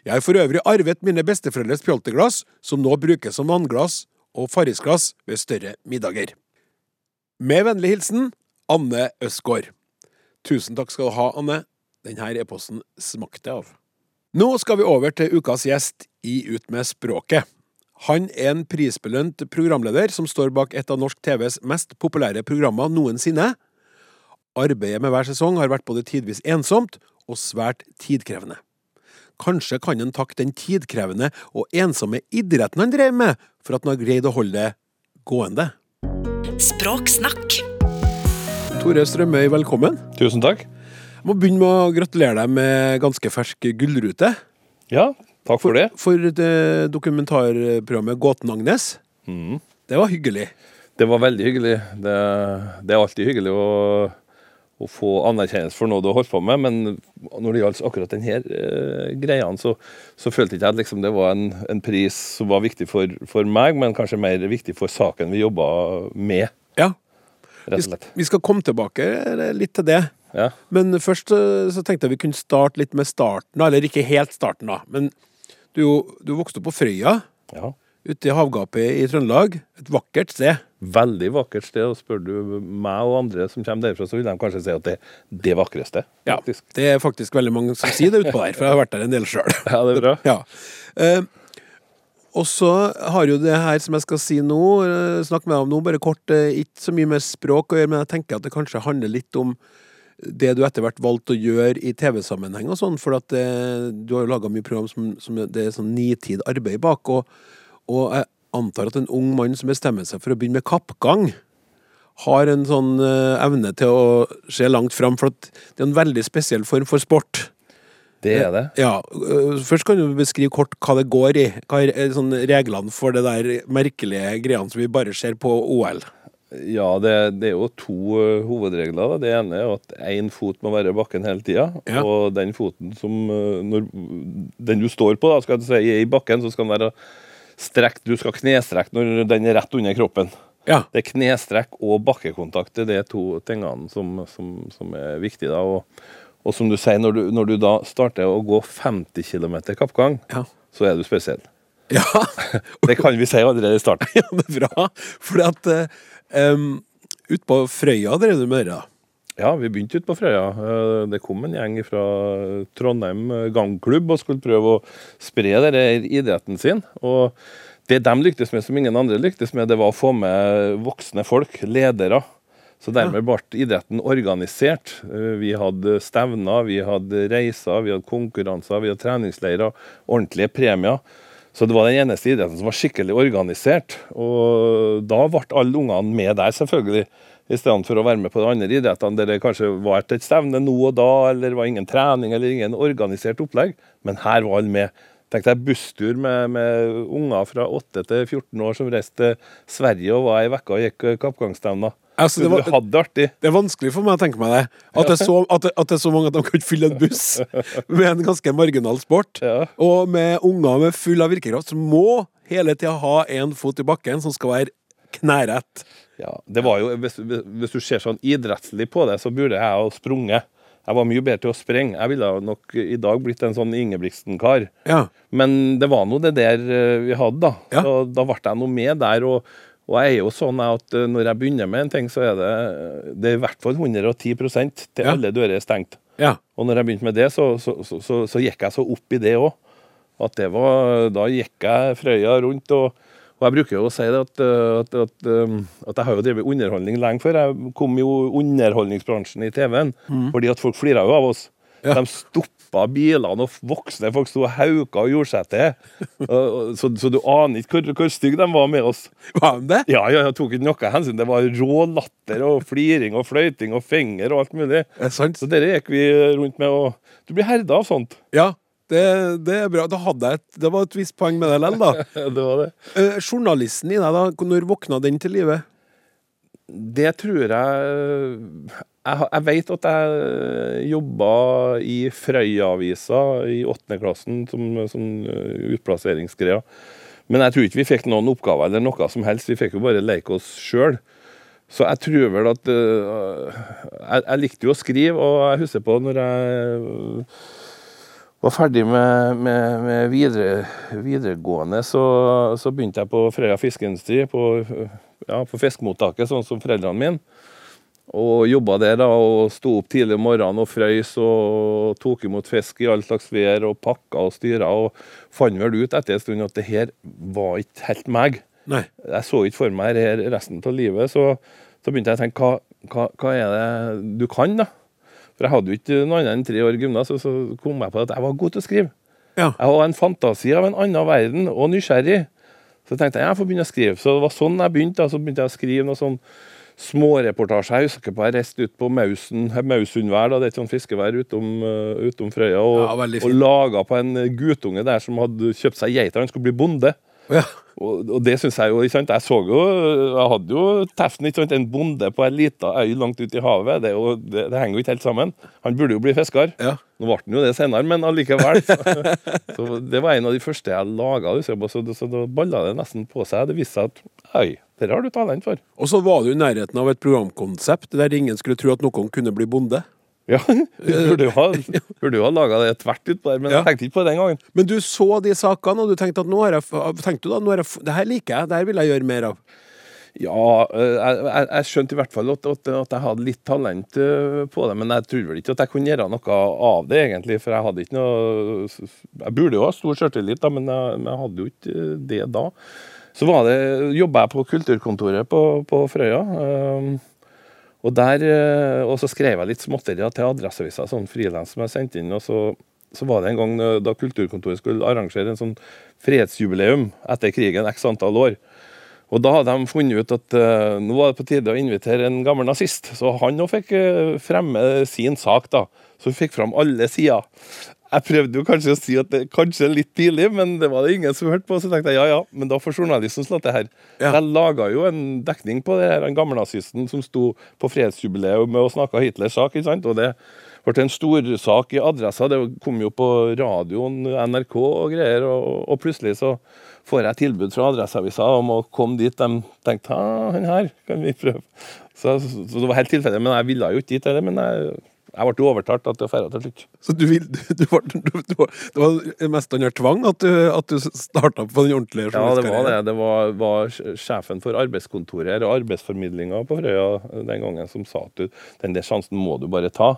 Jeg har for øvrig arvet mine besteforeldres pjolterglass, som nå brukes som vannglass og farrisglass ved større middager. Med vennlig hilsen Anne Østgaard. Tusen takk skal du ha, Anne. Denne e-posten smakte av. Nå skal vi over til ukas gjest i Ut med språket. Han er en prisbelønt programleder som står bak et av norsk TVs mest populære programmer noensinne. Arbeidet med hver sesong har vært både tidvis ensomt og svært tidkrevende. Kanskje kan han takke den tidkrevende og ensomme idretten han drev med, for at han har greid å holde det gående. Språksnakk. Tore Strømøy, velkommen. Tusen takk. Må begynne med å gratulere deg med ganske fersk gullrute. Ja, takk for det. For det dokumentarprogrammet Gåten Agnes. Mm. Det var hyggelig. Det var veldig hyggelig. Det, det er alltid hyggelig å, å få anerkjennelse for noe du har holdt på med, men når det gjaldt akkurat denne eh, greia, så, så følte ikke jeg at liksom, det var en, en pris som var viktig for, for meg, men kanskje mer viktig for saken vi jobba med, Ja. rett og slett. vi skal komme tilbake litt til det. Ja. Men først eh, så tenkte jeg vi kunne starte litt med starten, eller ikke helt starten, da. Men du, du vokste opp på Frøya, ja. ute i havgapet i Trøndelag. Et vakkert sted. Veldig vakkert sted, og spør du meg og andre som kommer derfra, så vil de kanskje si at det er det vakreste. Ja. Det er faktisk veldig mange som sier det utpå der, for jeg har vært der en del sjøl. [LAUGHS] Ja, det er bra. Ja. Eh, og så har jo det her som jeg skal si nå, eh, snakke med deg om nå, bare kort, eh, ikke så mye med språk å gjøre, men jeg tenker at det kanskje handler litt om det du etter hvert valgte å gjøre i TV-sammenheng og sånn, for at det, du har jo laga mye program som, som det er sånn nitid arbeid bak, og, og jeg antar at en ung mann som bestemmer seg for å begynne med kappgang, har en sånn eh, evne til å se langt fram, for at det er en veldig spesiell form for sport. Det er det. Ja, øh, Først kan du beskrive kort hva det går i. Hva er eh, sånn reglene for det der merkelige greiene som vi bare ser på OL? Ja, det, det er jo to uh, hovedregler. Da. Det ene er at én fot må være i bakken hele tida. Ja. Og den foten som uh, når, Den du står på, da, skal jeg si, er i bakken, så skal den være strekt. Du skal knestrekke når den er rett under kroppen. Ja. Det er knestrekk og bakkekontakt. Det er to tingene som, som, som er viktige. Da. Og, og som du sier, når du, når du da starter å gå 50 km kappgang, Ja. så er du spesiell. Ja, [LAUGHS] Det kan vi si allerede i starten. [LAUGHS] ja det er bra. Fordi at um, Ute på Frøya drev du med det. Ja, vi begynte ute på Frøya. Eh, Det kom en gjeng fra Trondheim gangklubb og skulle prøve å spre denne idretten sin. Og det de lyktes med som ingen andre lyktes med, det var å få med voksne folk, ledere. Så dermed ble idretten organisert. Eh, Vi hadde stevner, vi hadde reiser, vi hadde konkurranser, vi hadde treningsleirer, ordentlige premier. Så det var den eneste idretten som var skikkelig organisert. Og da ble alle ungene med der, selvfølgelig. I stedet for å være med på de andre idrettene der det kanskje var et stevne nå og da, eller var ingen trening eller ingen organisert opplegg. Men her var alle med. Tenk deg busstur med, med unger fra 8 til 14 år som reiste til Sverige og var ei uke og gikk kappgangsstevner. Altså, det Du var- hadde det artig. Det er vanskelig for meg å tenke meg det. At det er så, at det, at det er så mange at de kan fylle en buss [LAUGHS] med en ganske marginal sport. Ja. Og med unger med full av virkekraft, som må hele tida ha én fot i bakken som skal være knærett. Ja, det var jo, hvis, hvis du ser sånn idrettslig på det, så burde jeg ha sprunget. Jeg var mye bedre til å sprenge. Jeg ville nok i dag blitt en sånn Ingebrigtsen-kar. Ja. Men det var nå det der eh, vi hadde, da. Ja. Så da ble jeg noe med der. Og, og jeg er jo sånn at eh, når jeg begynner med en ting, så er det, det er i hvert fall 110 til alle dører er stengt. ja. Og når jeg begynte med det, så, så, så, så, gikk jeg så opp i det òg. At det var, da gikk jeg Frøya rundt. og og jeg bruker jo å si det at, eh, at, at, um, at jeg har jo drevet underholdning lenge før. Jeg kom jo underholdningsbransjen i TV-en, fordi at folk flira jo av oss. Ja. De stoppa bilene, og voksne folk sto og hauka og gjorde seg til. [LAUGHS] Så, så du aner ikke hvor, hvor stygge de var med oss. Var de det? Ja, ja, jeg tok ikke noe hensyn. Det var rå latter og fliring og fløyting og finger og alt mulig. Det Er sant? Så dere gikk vi rundt med, og du blir herda av sånt. Ja, det, det er bra. Da hadde jeg et, det var et visst poeng med det likevel, da. [LAUGHS] Det var det. Eh, journalisten i deg, da, når våkna den til live? Det tror jeg Jeg, jeg vet at jeg jobba i Frøya-avisa i åttende klassen som, som eh, utplasseringsgreier. Men jeg tror ikke vi fikk noen oppgaver eller noe som helst. Vi fikk jo bare leke oss sjøl. Så jeg tror vel at uh, jeg, jeg likte jo å skrive, og jeg husker på når jeg eh, var ferdig med, med, med videre, videregående, så, så begynte jeg på Frøya fiskeindustri, på, ja, på fiskemottaket, sånn som foreldrene mine. Og jobba der da, og sto opp tidlig om morgenen og frøys og tok imot fisk i all slags vær og pakka og styra. Og fant vel ut etter en stund at det her var ikke helt meg. Nei. Jeg så ikke for meg det her resten av livet, så, så begynte jeg å tenke hva, hva, hva er det du kan, da? For jeg hadde jo ikke noe annet enn tre år gymnas, og så kom jeg på at jeg var god til å skrive. Ja. Jeg var en fantasi av en annen verden, og nysgjerrig. Så tenkte jeg jeg får begynne å skrive. Så det var sånn jeg begynte. Så begynte jeg å skrive noe sånn småreportasjer. Jeg husker på jeg reiste ut på Mausen, Mausundvær, da, det er et sånt fiskevær utom, uh, utom Frøya, og, Ja, og laga på en guttunge der som hadde kjøpt seg geiter. Han skulle bli bonde. Ja. Og, og det synes jeg jo, ikke sant? Jeg så jo, jeg hadde jo teften ikke sant? En bonde på en lita øy langt ute i havet. Det, jo, det, det henger jo ikke helt sammen. Han burde jo bli fisker. Ja. Nå ble han jo det senere, men allikevel. Så, så det var en av de første jeg laga, så, så, så da balla det nesten på seg. Det viste seg at øy, det har du talent for. Og så var du i nærheten av et programkonsept der ingen skulle tro at noen kunne bli bonde. [LAUGHS] Ja, burde jo ha, burde jo ha laga det tvert ut på der, men Ja. jeg tenkte ikke på det den gangen. Men du så de sakene, og du tenkte at nå har jeg, tenkte du da, nå har jeg, det her liker jeg, det her vil jeg gjøre mer av. Ja, øh, jeg, jeg, jeg skjønte i hvert fall at, at, at jeg hadde litt talent øh, på det, men jeg tror vel ikke at jeg kunne gjøre noe av det, egentlig. For jeg hadde ikke noe Jeg burde jo ha stor sjøltillit, da, men jeg, men jeg hadde jo ikke øh, det da. Så var jobba jeg på kulturkontoret på, på Frøya. øhm, og der, øh, og så skrev jeg litt småtterier til Adresseavisa, sånn frilans som jeg sendte inn. og så, så var det en gang øh, da kulturkontoret skulle arrangere en sånn fredsjubileum etter krigen, x antall år. Og da hadde de funnet ut at uh, nå var det på tide å invitere en gammel nazist. Så han òg fikk uh, fremme sin sak, da. Så hun fikk fram alle sider. Jeg prøvde jo kanskje å si at det kanskje er litt tidlig, men det var det ingen som hørte på. Så tenkte jeg ja ja, men da får journalisten slå til her. Ja. Jeg laga jo en dekning på det her, den gammelnazisten som sto på fredsjubileet og snakka Hitlers sak. ikke sant? Og det ble en storsak i Adressa. Det kom jo på radioen, NRK og greier. Og, og plutselig så får jeg tilbud fra Adresseavisa om å komme dit. De tenkte ja, han her kan vi prøve. Så, så, så det var helt tilfeldig. Men jeg ville jo ikke dit heller. Men jeg, jeg ble overtalt at det dra til slutt. Så du vil, du, du, du, det var mest under tvang at du, at du starta på den ordentlige Ja, det var det. Det var, var sjefen for arbeidskontoret og arbeidsformidlinga på Frøya den gangen som sa at den der sjansen må du bare ta.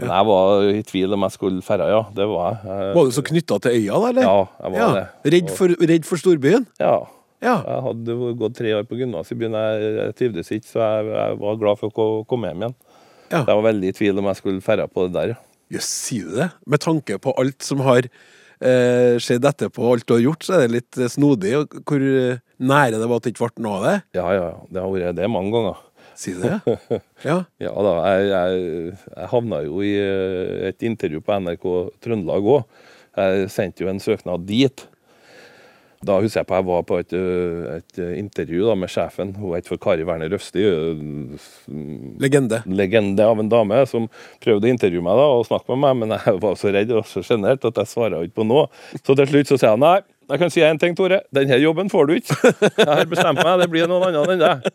Men jeg var i tvil om jeg skulle dra, ja. Det var jeg. Var du så knytta til øya, da, eller? Ja, jeg var det. Redd, for, redd for storbyen? Ja. Ja. Jeg hadde gått tre år på gymnas i byen. Jeg trivdes ikke, så jeg, jeg var glad for å komme hjem igjen. Ja. Jeg var veldig i tvil om jeg skulle ferde på det der. ja. yes, sier du det? Med tanke på alt som har eh, skjedd etterpå, alt du har gjort, så er det litt eh, snodig. Hvor eh, nære det var at det ikke ble noe av det? Ja, ja, ja. Det har vært det mange ganger. Sier du det? Ja. [LAUGHS] Ja da, jeg, jeg, jeg havna jo i eh, et intervju på NRK Trøndelag òg. Jeg sendte jo en søknad dit. Da husker jeg på jeg var på et, eh, et intervju da med sjefen. Hun het for Kari Werner Røsti. eh, Legende. legende av en dame som prøvde å intervjue meg da, og snakke med meg, men [LAUGHS] jeg var så redd og så sjenert at jeg svarte ikke på noe. Så til slutt så sier jeg nei, jeg kan si en ting, Tore. Denne jobben får du ikke. Jeg har bestemt meg, det blir noen annen enn deg.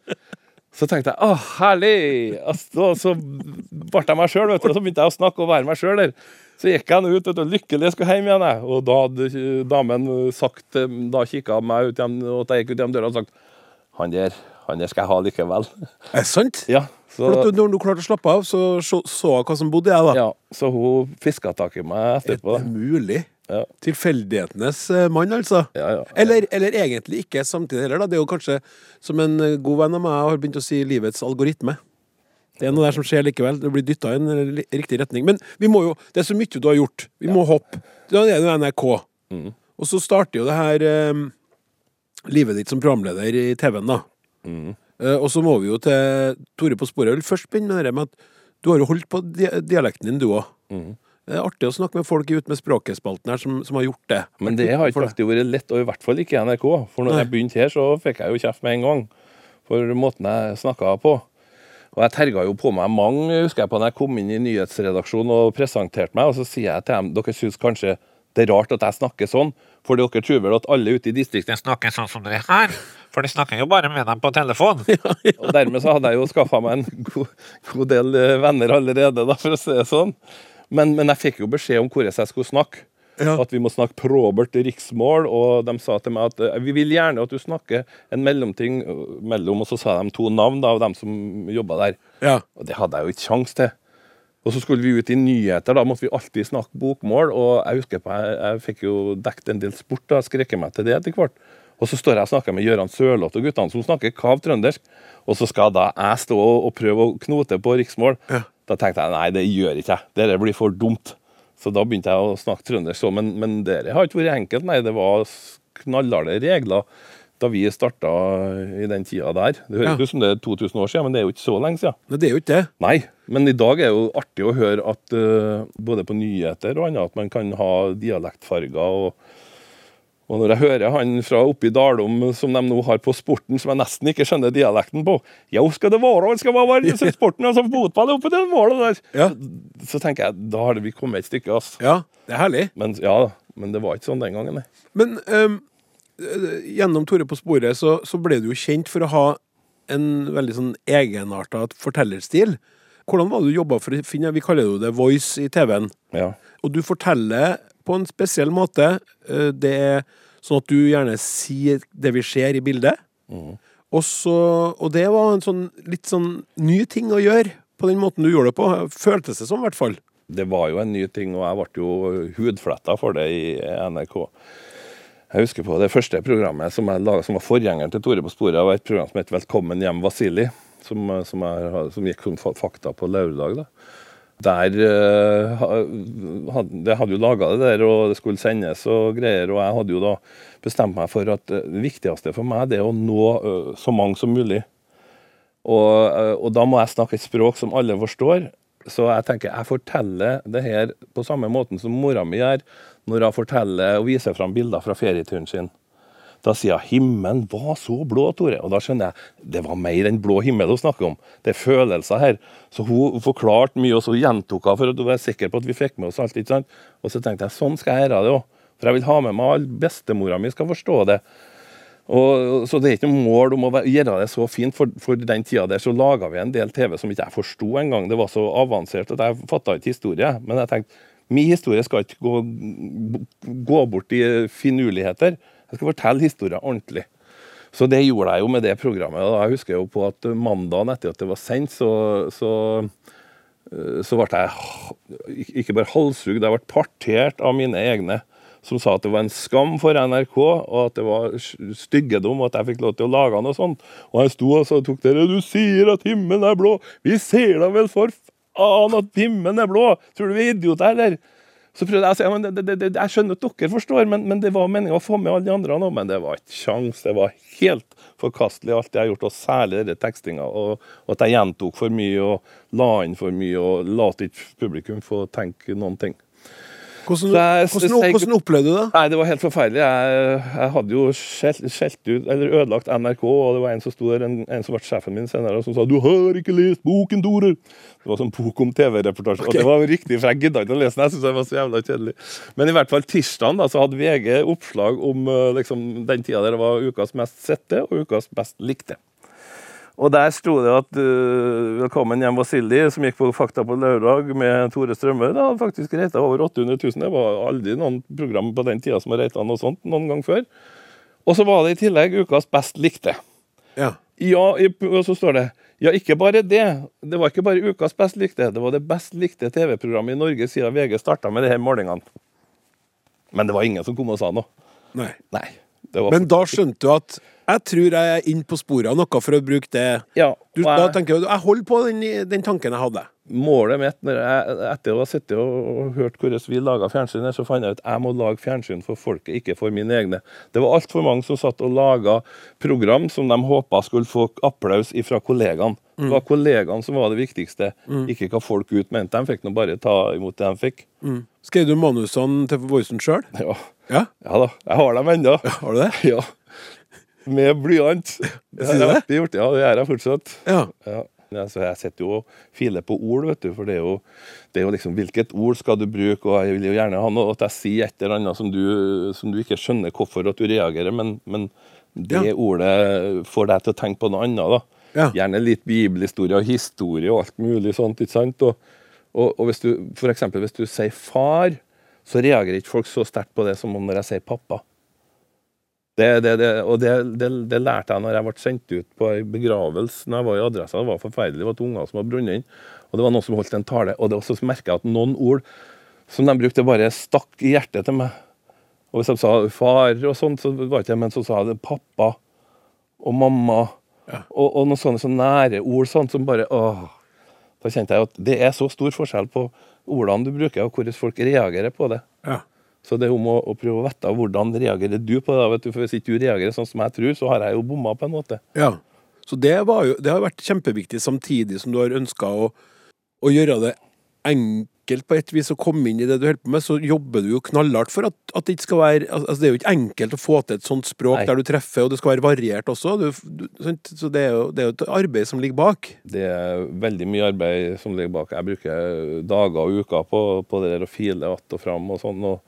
Så tenkte jeg å, herlig! Altså, så ble jeg meg sjøl, og så begynte jeg å snakke og være meg sjøl der. Så gikk han ut og lykkelig skulle hjem igjen. Jeg. Og da hadde damen sagt Da kikka meg ut igjen, og jeg gikk ut gjennom døra og sagt Han der, han der skal jeg ha likevel. [LAUGHS] Er det sant? Ja, så, For når du klarte å slappe av, så så, hun hva som bodde i deg, da. ja, så hun fiska tak i meg Er etterpå. det mulig? Ja. Tilfeldighetenes eh, mann, altså. Ja, ja. Eller, eller egentlig ikke samtidig heller. da. Det er jo kanskje, som en eh, god venn av meg har begynt å si, livets algoritme. Det er noe der som skjer likevel. Det blir dytta i en riktig retning. Men vi må jo, det er så mye du har gjort. Vi må hoppe. Da er det NRK. Mm. Og så starter jo det her um, livet ditt som programleder i TV-en, da. Mm. Uh, og så må vi jo til Tore på sporet. Jeg vil først begynne med det med at du har jo holdt på di dialekten din, du òg. Mm. Det er artig å snakke med folk Ut med språket-spalten her som, som har gjort det. Men det har ikke alltid vært lett, og i hvert fall ikke i NRK. For når Nei. jeg begynte her, så fikk jeg jo kjeft med en gang. For måten jeg snakka på. Og jeg terga jo på meg mange, husker jeg på når jeg kom inn i nyhetsredaksjonen og presenterte meg, og så sier jeg til dem dere syns kanskje det er rart at jeg snakker sånn, for dere tror vel at alle ute i distriktene snakker sånn som dere her. For de snakker jo bare med dem på telefon. [LAUGHS] Ja, Og dermed så hadde jeg jo skaffa meg en god, god del eh, venner allerede, da, for å si det sånn. Men, men jeg fikk jo beskjed om hvordan jeg skulle snakke. Ja. At vi må snakke probert riksmål. Og de sa til meg at eh, vi vil gjerne at du snakker en mellomting eh, mellom, og så sa de to navn da, av dem som jobba der. Ja. Og det hadde jeg jo ikke kjangs til. Og så skulle vi ut i nyheter, da måtte vi alltid snakke bokmål. Og jeg husker på, jeg, jeg fikk jo dekket en del sport, da, skreket meg til det etter hvert. Og så står jeg og snakker med Gøran Sørloth og guttene som snakker kav trøndersk. Og så skal da jeg stå og, og prøve å knote på riksmål. Ja. Da tenkte jeg nei, det gjør ikke jeg. Dette blir for dumt. Så da begynte jeg å snakke trøndersk. Men, men det har ikke vært enkelt, nei. Det var knallharde regler da vi starta i den tida der. Det høres Ja. ut som det er 2000 år siden, men det er jo ikke så lenge siden. Men det er jo ikke det. Nei, men i dag er det jo artig å høre at uh, både på nyheter og annet at man kan ha dialektfarger. Og, og når jeg hører han fra oppe i Dalom som de nå har på sporten, som jeg nesten ikke skjønner dialekten på Ja, skal det være? skal Det være [LAUGHS] så sporten, altså fotball oppe til målet der. Ja. Så tenker jeg, da har vi kommet et stykke, altså. Ja, det er herlig. Men ja, men det var ikke sånn den gangen, nei. Men øh, gjennom Tore på sporet så, så ble du jo kjent for å ha en veldig sånn egenarta fortellerstil. Hvordan var det du jobba for å finne Vi kaller jo det voice i TV-en. Ja. Og du forteller på en spesiell måte. Øh, Det er sånn at du gjerne sier det vi ser i bildet. Og, så, og det var en sånn litt sånn ny ting å gjøre på den måten du gjorde det på. Føltes det som, i hvert fall. det var jo en ny ting, og jeg ble jo hudfletta for det i NRK. Jeg husker på det første programmet som jeg laget, som var forgjengeren til Tore på sporet, var et program som het Velkommen hjem, Vasili. Som, som, er, som gikk som fakta på lørdag. da. Der eh, Det hadde jo laga det der, og det skulle sendes og greier. Og jeg hadde jo da bestemt meg for at eh, det viktigste for meg det er å nå eh, så mange som mulig. Og, eh, og da må jeg snakke et språk som alle forstår. Så jeg tenker jeg forteller det her på samme måten som mora mi gjør når hun forteller og viser fram bilder fra ferieturen sin. Da sier hun 'himmelen var så blå', Tore. Og da skjønner jeg det var mer enn blå himmel hun snakker om. Det er følelser her. Så hun forklarte mye, og så gjentok hun for hun var sikker på at vi fikk med oss alt. ikke sant? Og så tenkte jeg sånn skal jeg gjøre det òg. For jeg vil ha med meg all bestemora mi skal forstå det. Og, så det er ikke noe mål om å gjøre det så fint. For, for den tida der så laga vi en del TV som ikke jeg forsto engang. Det var så avansert at jeg fatta ikke historie. Men jeg tenkte min historie skal ikke gå, gå bort i finurligheter. Jeg skal fortelle historien ordentlig. Så det gjorde jeg jo med det programmet. Og jeg husker jo på at mandagen etter at det var sendt, så, så, eh, så ble jeg ikke bare halshugd, jeg ble partert av mine egne. Som sa at det var en skam for NRK, og at det var styggedom, styggedom at jeg fikk lov til å lage noe sånt. Og jeg sto og så tok dere, du sier at himmelen er blå. Vi ser da vel for faen at himmelen er blå! Tror du vi er idioter, eller? Så prøvde jeg å si det, det, det, jeg skjønner at dere forstår, men, men det var meningen å få med alle de andre nå. Men det var ikke kjangs. Det var helt forkastelig alt jeg har gjort, og særlig denne tekstinga. Og, og at jeg gjentok for mye og la inn for mye og lot ikke publikum få tenke noen ting. Hvordan, jeg- hvordan, jeg- hvordan opplevde du det? Nei, det var helt forferdelig. Jeg, jeg hadde jo skjelt, skjelt ut, eller ødelagt NRK, og det var en som sto der, en, en som ble sjefen min senere, som sa 'Du har ikke lest boken, Tore'. Det var sånn bok om TV-reportasje. Og det var riktig, for jeg gidda ikke å lese den. Jeg syntes det var så jævla kjedelig. Men i hvert fall tirsdagen da, så hadde VG oppslag om eh, liksom, den tida der det var ukas mest sette og ukas best likte. Og der sto det at uh, 'Velkommen hjem, Vasili', som gikk på Fakta på lørdag med Tore Strømme. Det hadde faktisk reita over 800 000. Det var aldri noen program på den tida som har reita noe sånt noen gang før. Og så var det i tillegg ukas best likte. Ja. Ja, og så står det Ja, ikke bare det. Det var ikke bare ukas best likte, det var det best likte TV-programmet i Norge siden VG starta med de her målingene. Men det var ingen som kom og sa noe. Nei. Nei. Det var Men da skjønte du at Jeg tror jeg er inne på sporet av noe, for å bruke det Ja, du, jeg, Da tenker jeg, jeg holder på den, den tanken jeg hadde. Målet mitt når jeg, etter å ha sittet og, og hørt hvordan vi laga fjernsyn, så fant jeg ut at jeg må lage fjernsyn for folket, ikke for mine egne. Det var altfor mange som satt og laga program som de håpa skulle få applaus fra kollegaene. Det var kollegaene som var det viktigste, ikke hva folk ut mente. De fikk nå bare ta imot det de fikk. Skrev du manusene til Voicen sjøl? Ja. Ja. ja da, jeg har dem ennå. Har du det? [LAUGHS] Ja. Med blyant. [LAUGHS] Det har det? jeg alltid gjort, ja. Det gjør jeg fortsatt. Ja. Ja. Ja, så jeg sitter jo og filer på ord, vet du, for det er, jo, det er jo liksom hvilket ord skal du bruke, og jeg vil jo gjerne ha noe at jeg sier et eller annet som du, som du ikke skjønner hvorfor at du reagerer, men, men det Ja. ordet får deg til å tenke på noe annet, da. Ja. Gjerne litt bibelhistorie og historie og alt mulig sånt, ikke sant? Og, og, og hvis du, for eksempel hvis du sier far, så reagerer ikke folk så sterkt på det som om når jeg sier pappa. Det, det, det, og det, det, det lærte jeg når jeg ble sendt ut på ei begravelse når jeg var i Adressa. Det var forferdelig. Det var to unger som var brunnet inn. Og det var noen som holdt en tale. Og det også så merket jeg at noen ord som de brukte, bare stakk i hjertet til meg. Og hvis de sa far og sånt, så var det ikke det, men så sa det pappa og mamma. Og, og noen sånne så nære ord sånn som bare åh. Da kjente jeg at det er så stor forskjell på ordene du bruker, og hvordan folk reagerer på det. Ja. Så det er om å, å prøve å vite hvordan reagerer du på det. Vet du? For Hvis ikke du reagerer sånn som jeg tror, så har jeg jo bomma på en måte. Ja. Så det, jo, det har vært kjempeviktig, samtidig som du har ønska å, å gjøre det enkelt på et vis å komme inn i det du holder på med, så jobber du jo knallhardt for at, at det ikke skal være altså Det er jo ikke enkelt å få til et sånt språk Nei. der du treffer, og det skal være variert også. Du, du, så det er, jo, det er jo et arbeid som ligger bak. Det er veldig mye arbeid som ligger bak. Jeg bruker dager og uker på, på det der å file att og fram og sånn. Og,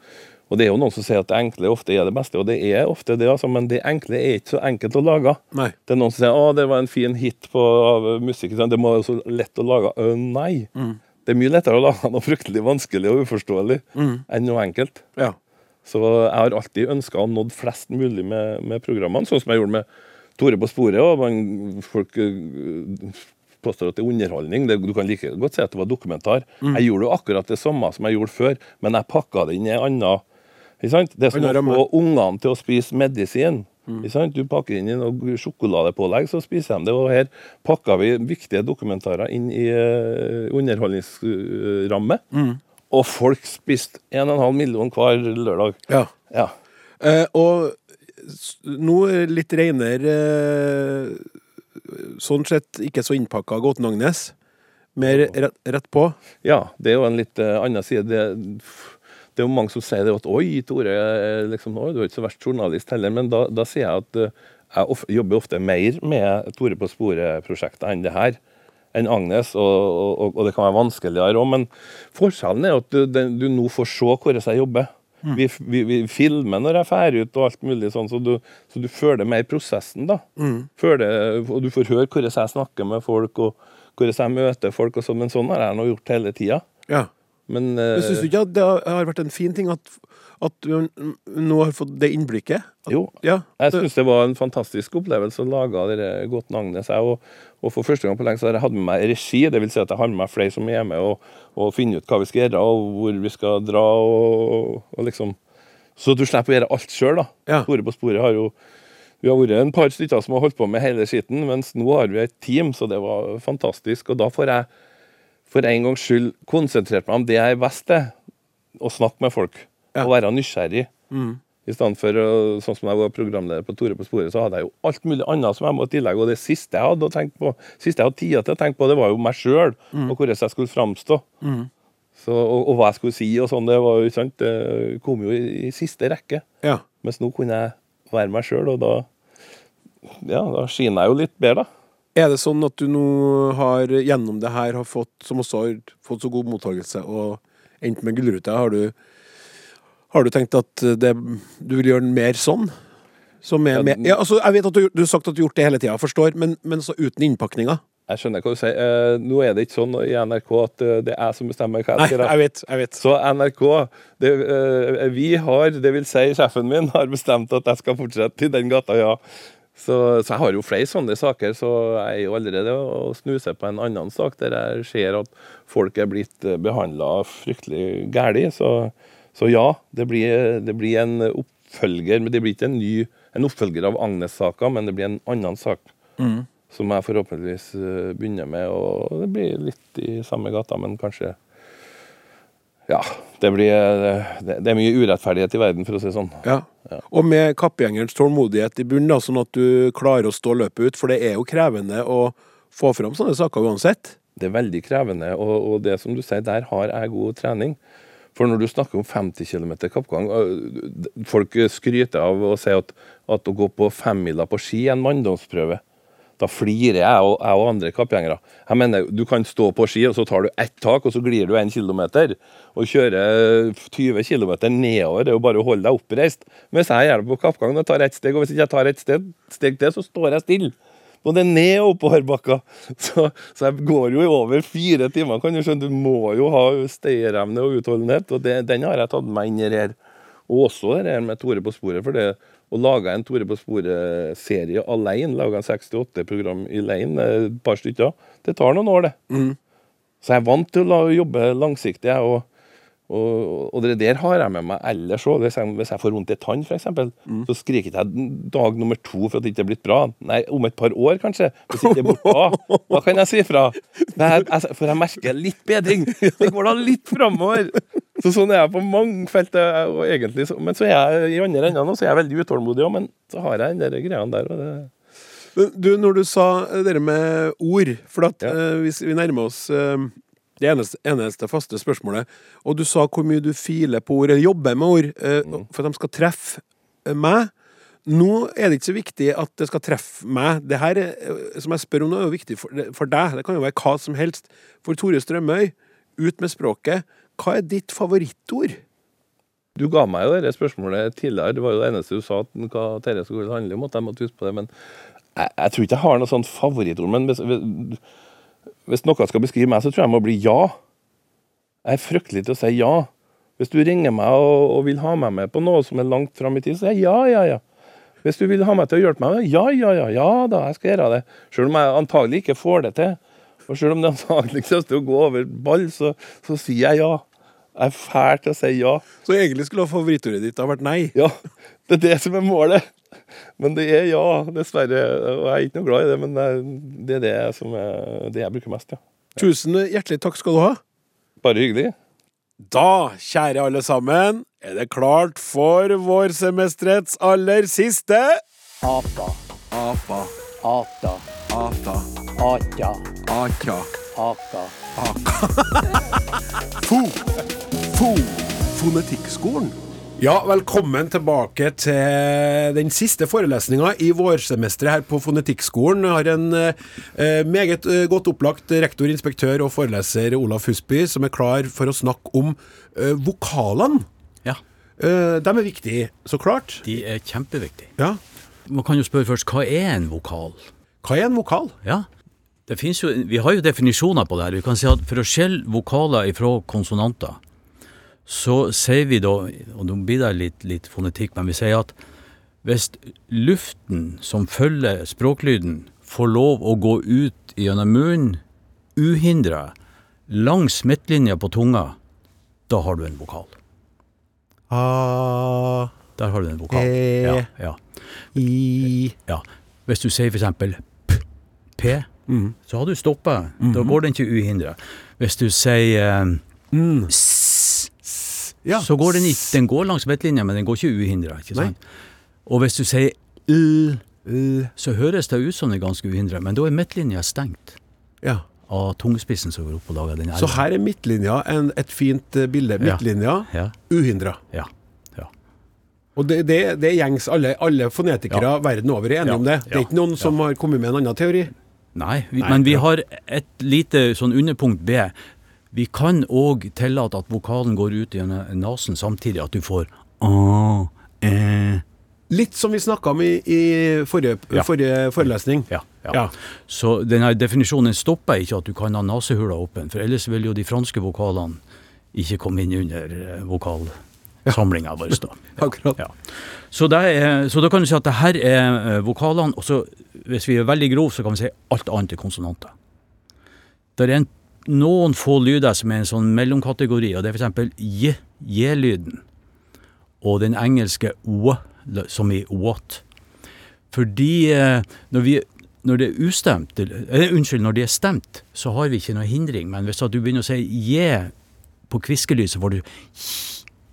og det er jo noen som sier at det enkle ofte er det beste, og det er ofte det, altså, men det enkle er ikke så enkelt å lage. Nei. Det er noen som sier å, det var en fin hit på, av musikk, det må være så lett å lage. Nei. Det er mye lettere å lage noe fryktelig vanskelig og uforståelig enn noe enkelt. Ja. Så jeg har alltid ønska å nådd flest mulig med, med programmene, sånn som jeg gjorde med Tore på sporet. Og man, folk øh, påstår at det er underholdning. Det, du kan like godt si at det var dokumentar. Jeg gjorde jo akkurat det samme som jeg gjorde før, men jeg pakka det inn i en annen ikke sant? Det er som å få ungene til å spise medisin. Sant? Du pakker inn i noe sjokoladepålegg, så spiser de det. Og her pakka vi viktige dokumentarer inn i uh, underholdningsramme. Og folk spiste 1,5 million hver lørdag. ja. Ja. Eh, og nå litt reinere eh, Sånn sett ikke så innpakka Gåten Agnes. Mer rett, rett på. Ja, det er jo en litt eh, annen side. Det, det er jo mange som sier det at Oi, Tore, eh, liksom, oi, du er ikke så verst journalist heller. Men da, da sier jeg at uh, jeg of jobber ofte mer med Tore på sporet-prosjektet enn det her. Enn Agnes, og, og, og det kan være vanskeligere òg. Men forskjellen er at du, den, du nå får se hvordan jeg jobber. Vi, vi, vi filmer når jeg drar ut og alt mulig sånn, så du, så du føler mer prosessen, da. Føler, og du får høre hvordan jeg snakker med folk, og hvordan jeg møter folk og sånn. Men sånn har jeg nå gjort hele tida. Ja. Men, Men syns du ikke at det har vært en fin ting at, at du nå har fått det innblikket? At, Jo. Ja. jeg syns det var en fantastisk opplevelse å lage dere Gåten Agnes. Jeg, og, og for første gang på lenge så har jeg hatt med meg regi. Det vil si at jeg har med meg flere som er med og, og finner ut hva vi skal gjøre, og hvor vi skal dra. og, og liksom Så du slipper å gjøre alt sjøl, da. Ja. Tore på sporet har jo vi har vært en par stykker som har holdt på med hele skitten, mens nå har vi et team, så det var fantastisk. Og da får jeg for en gangs skyld konsentrert meg om det jeg er best til, å snakke med folk. Ja. Og være nysgjerrig. Mm. I stedet for, sånn som jeg var programleder på Tore på sporet, så hadde jeg jo alt mulig annet som jeg må tillegge. Og det siste jeg hadde å tenke på, siste jeg hadde tida til å tenke på, det var jo meg sjøl, og hvordan jeg skulle framstå. Så, og, og hva jeg skulle si og sånn, det var jo sant, det kom jo i, i siste rekke. ja. Mens nå kunne jeg være meg sjøl, og da ja, da skinner jeg jo litt bedre, da. Er det sånn at du nå har gjennom det her har fått, som også har fått så god mottakelse og endt med Gullruta, har du, har du tenkt at det, du vil gjøre den mer sånn? Som Ja, altså, jeg vet at du, du har sagt at du har gjort det hele tida, forstår, men, men så uten innpakninga? Jeg skjønner hva du sier. Eh, nå er det ikke sånn i NRK at eh, det er jeg som bestemmer hva jeg skal gjøre. jeg vet. jeg vet Så NRK, det, eh, vi har, det vil si sjefen min, har bestemt at jeg skal fortsette i den gata, ja. Så, så jeg har jo flere sånne saker, så jeg er jo allerede å snuser på en annen sak der jeg ser at folk er blitt behandla fryktelig galt. Så, så ja, det blir, det blir en oppfølger, men det blir ikke en ny en oppfølger av Agnes-saka, men det blir en annen sak. Som jeg forhåpentligvis eh, begynner med, og det blir litt i samme gata, men kanskje Ja. Det, blir, det, det er mye urettferdighet i verden, for å si det sånn. Ja. Og med kappgjengerens tålmodighet i bunnen, da, sånn at du klarer å stå løpet ut. For det er jo krevende å få fram sånne saker uansett. Det er veldig krevende, og, og det som du sier, der har jeg god trening. For når du snakker om 50 km kappgang øh, Folk skryter av å si at, at å gå på femmila på ski er en manndomsprøve. Da flirer jeg og, jeg og andre kappgjengere. Jeg mener, Du kan stå på ski, og så tar du ett tak, og så glir du en kilometer. Og kjører 20 km nedover. Det er jo bare å holde deg oppreist. Mens jeg gjør det på kappgang. og tar ett steg, og hvis ikke jeg tar ett steg, steg til, så står jeg stille. Både ned og oppoverbakka. [LAUGHS] Så, så jeg går jo i over fire timer. kan Du skjønne. Du må jo ha stayerevne og utholdenhet, og det, den har jeg tatt med inn i her. Og også det her med Tore på sporet. For det å lage en Tore på sporet-serie alene, lage en 68-program i alene, et par stykker, det tar noen år, det. Så jeg er vant til å jobbe langsiktig. og og, og det der har jeg med meg ellers òg. Hvis, hvis jeg får vondt i tann, f.eks., Mm. så skriker jeg dag nummer to for at det ikke er blitt bra. Nei, om et par år, kanskje. Hvis ikke det er borte. Da [LAUGHS] kan jeg si fra. Jeg, jeg, for jeg merker litt bedring. Det går da litt framover. Så sånn er jeg på mange felt. Og egentlig, men så er jeg i andre enden, så er jeg veldig utålmodig òg. Men så har jeg den greia der. Og det, Du, når du sa eh, det med ord, for at Ja. uh, hvis vi nærmer oss uh, det eneste, eneste faste spørsmålet, og du sa hvor mye du filer på ord, eller jobber med ord, uh, Mm. for at de skal treffe eh, meg. Nå er det ikke så viktig at det skal treffe meg. Det her, er, eh, som jeg spør om nå, er jo viktig for, for deg. Det kan jo være hva som helst. For Tore Strømøy, ut med språket. Hva er ditt favorittord? Du ga meg jo det spørsmålet tidligere. Det var jo det eneste du sa at hva dette skulle handle om. at jeg måtte huske på det, Men jeg, jeg tror ikke jeg har noe sånt favorittord. Men hvis, hvis, noe skal beskrive meg, så tror jeg jeg må bli ja. Jeg er fryktelig til å si ja. Hvis du ringer meg og, og vil ha meg med på noe som er langt fram i tid, så sier jeg ja, ja, ja. Hvis du vil ha meg til å hjelpe meg, ja, ja, ja, ja da, jeg skal gjøre det. Selv om jeg antagelig ikke får det til. Og selv om det [LAUGHS] antagelig kommer til å gå over ball, så, så sier jeg ja. Jeg er fælt å si ja. Så egentlig skulle favorittordet ditt ha vært nei. Ja, det er det som er målet. Men det er ja, dessverre. Og jeg er ikke noe glad i det, men det- det er det som er det jeg bruker mest, ja. Tusen hjertelig takk skal du ha. Bare hyggelig. Da, kjære alle sammen, er det klart for vårsemesterets aller siste Apa, Apa, ata, ata, atja, aka, [LAUGHS] aka. fo, fo, fonetikkskolen. Ja, velkommen tilbake til den siste forelesninga i vårsemesteret her på Fonetikkskolen. Jeg har en eh, meget eh, godt opplagt rektor, inspektør og foreleser Olaf Husby som er klar for å snakke om eh, vokalene. Ja, Eh, de er viktige, så klart. de er kjempeviktige. Ja. Man kan jo spørre først, hva er en vokal? Hva er en vokal? Ja, det jo, vi har jo definisjoner på det her. Vi kan si at for å skjelle vokaler ifra konsonanter, så sier vi da, og nå blir det litt, litt fonetikk, men vi sier at hvis luften som følger språklyden får lov å gå ut gjennom munnen uhindra langs midtlinja på tunga, da har du en vokal. A, Der har du en vokal. E. Ja, ja. I Ja, hvis du sier for eksempel p, p så har du stoppa. Da går den ikke uhindra. Hvis du sier eh, s, Ja. så går den ikke. Den går langs midtlinja, men den går ikke uhindra. Ikke sant? Og hvis du sier l, l, så høres det ut som det er ganske uhindra, men da er midtlinja stengt Ja. av tungespissen som går opp og lager den Så her er midtlinja en, et fint eh, bilde. Midtlinja, Ja, uhindra. ja, ja. Og det, det, det gjengs. Alle, alle fonetikere verden over er enige Ja. om det. Det er Ja. ikke noen som har kommet med en annen teori. Nei, vi, men vi har et lite sånn underpunkt B. Vi kan òg tillate at vokalen går ut gjennom nesen samtidig, at du får a, e, Litt som vi snakka om i, i forrige, Ja. forrige forelesning. ja, ja. Ja. Så denne definisjonen stopper ikke at du kan ha nesehula åpen, for ellers vil jo de franske vokalene ikke komme inn under eh, vokalsamlinga vår. da. [LAUGHS] Akkurat. Ja. Så, er, så da kan du si at det her er eh, vokalene, og så hvis vi er veldig grove, så kan vi si alt annet er konsonanter. Det er en, noen få lyder som er en sånn mellomkategori, og det er f.eks. j, j-lyden, og den engelske w, som i what. Fordi eh, når, vi, når det er ustemt, eller- eh, unnskyld, når det er stemt, så har vi ikke noe hindring. Men hvis du begynner å si j på kviskelyd, så får du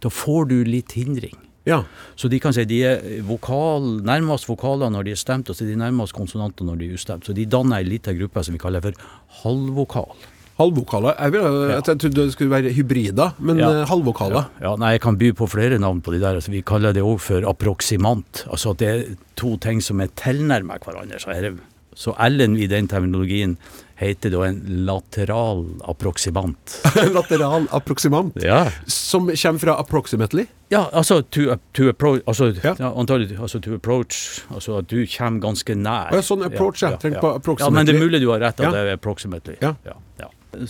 da får du litt hindring. Ja. Så de kan si de er vokal, nærmest vokaler når de er stemt, og så er de nærmest konsonanter når de er ustemt. Så de danner ei lita gruppe som vi kaller for halvvokal. Halvvokaler. Jeg, ville, jeg trodde det skulle være hybrider, men Ja. eh, halvvokaler. Ja, nei, jeg kan by på flere navn på de der. Altså, vi kaller det òg for approksimant. Altså at det er to ting som er tilnærmet hverandre. Så, er så L-en i den terminologien heter da en lateral approksimant. [LAUGHS] Lateral approksimant. Ja. Som kommer fra approximately. Ja, altså to, to approach altså, Ja. ja. antagelig, altså to approach Altså at du kommer ganske nær. Ja, sånn approach, ja. Tenk på approximately. Ja, men det er mulig du har rett, at Ja. det er approximately. Ja.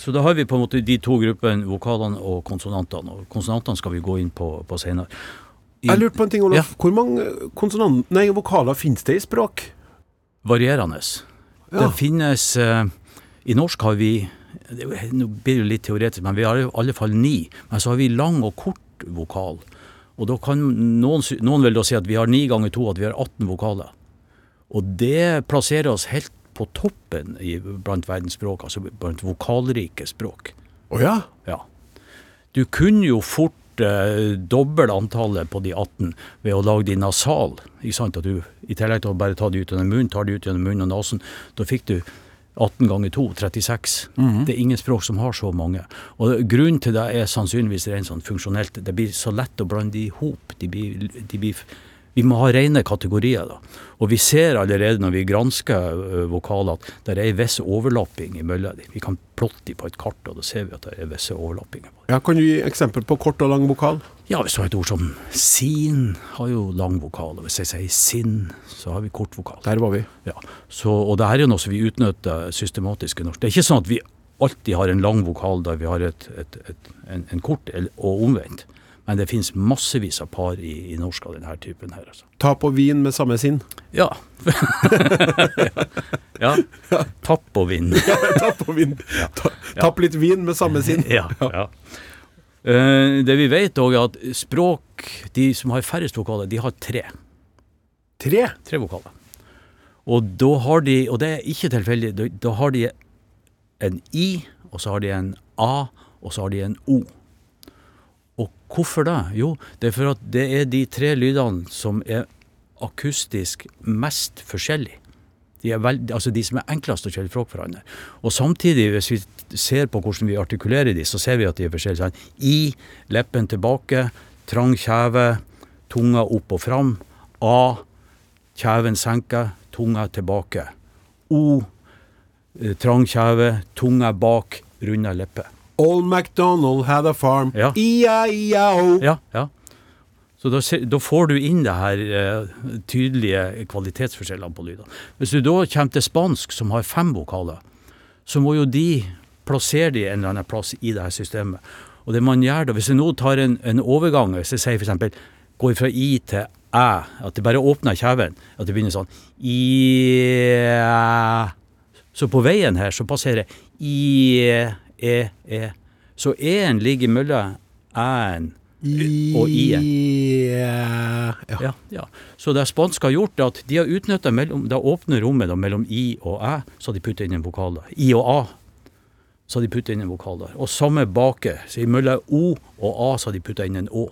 Så da har vi på en måte de to gruppene, vokalene og konsonantene. Og konsonantene skal vi gå inn på, på senere. I, Jeg lurte på en ting, Olaf. Ja. Hvor mange konsonant... Nei, vokaler finnes det i språk? varierende. Ja. Det finnes uh, I norsk har vi Nå blir det litt teoretisk, men vi har i alle fall ni. Men så har vi lang og kort vokal. Og da kan noen, noen vil da si at vi har ni ganger to, at vi har 18 vokaler. Og det plasserer oss helt på toppen i, blant verdens språk, altså blant vokalrike språk. Å ja? Ja. Du kunne jo fort eh, doble antallet på de 18 ved å lage de nasal. Ikke sant? At du, I tillegg til å bare ta de ut gjennom munnen, tar de ut gjennom munnen og nesen. Da fikk du 18 ganger 2, 36. Det er ingen språk som har så mange. Og Grunnen til det er sannsynligvis rent sånn funksjonelt. Det blir så lett å blande de i hop. De blir, de blir, vi må ha rene kategorier. da. Og vi ser allerede når vi gransker vokaler at det er en viss overlapping imellom dem. Vi kan plotte dem på et kart, og da ser vi at det er visse overlappinger. ja. Kan du gi eksempel på kort og lang vokal? Ja, hvis du har et ord som sin, har jo lang vokal. Og hvis jeg sier sinn, så har vi kort vokal. Der var vi. Ja, så, og det her er noe som vi utnytter systematisk i norsk. Det er ikke sånn at vi alltid har en lang vokal der vi har et, et, et, en, en kort, og omvendt. Men det finnes massevis av par i, i norsk av denne typen her. Altså. Tap og vin med samme sinn. Ja. [LAUGHS] ja. Tapp og vinn. Tapp og vin. Ta, tapp litt vin med samme sinn. ja, ja. Uh, det vi vet òg, er at språk, de som har færrest vokaler, de har tre. Tre. Tre vokaler. Og da har de, og det er ikke tilfeldig, da har de en I, og så har de en A, og så har de en O. Hvorfor det? Jo, det er for at det er de tre lydene som er akustisk mest forskjellige. De, veld, altså de som er enklest å skille fra hverandre. Og samtidig, hvis vi ser på hvordan vi artikulerer de, så ser vi at de er forskjellige. Sånn. I, leppen tilbake, trang kjeve, tunga opp og fram. A, kjeven senker, tunga tilbake. O, eh, trang kjeve, tunga bak, runda lepper. Old MacDonald had a farm. Ja. E-I-E-O. Ja, ja. Så da, da får du inn det her eh, tydelige kvalitetsforskjellene på lydene. Hvis du da kommer til spansk, som har fem vokaler, så må jo de plassere de en eller annen plass i det her systemet. Og det man gjør da, Hvis jeg nå tar en, en overgang, hvis jeg sier f.eks. går fra i til æ, at det bare åpner kjeven, at det begynner sånn i Så på veien her så passerer i, e, e. Så e-en ligger mellom æ-en og i-en. Ja. Ja, ja. Så det spanske har gjort, at de har utnytta det åpne rommet da, mellom i og æ, så har de putta inn en vokal der. I og a, så har de putta inn en vokal der. Og samme bake. Så mellom o og a så har de putta inn en å.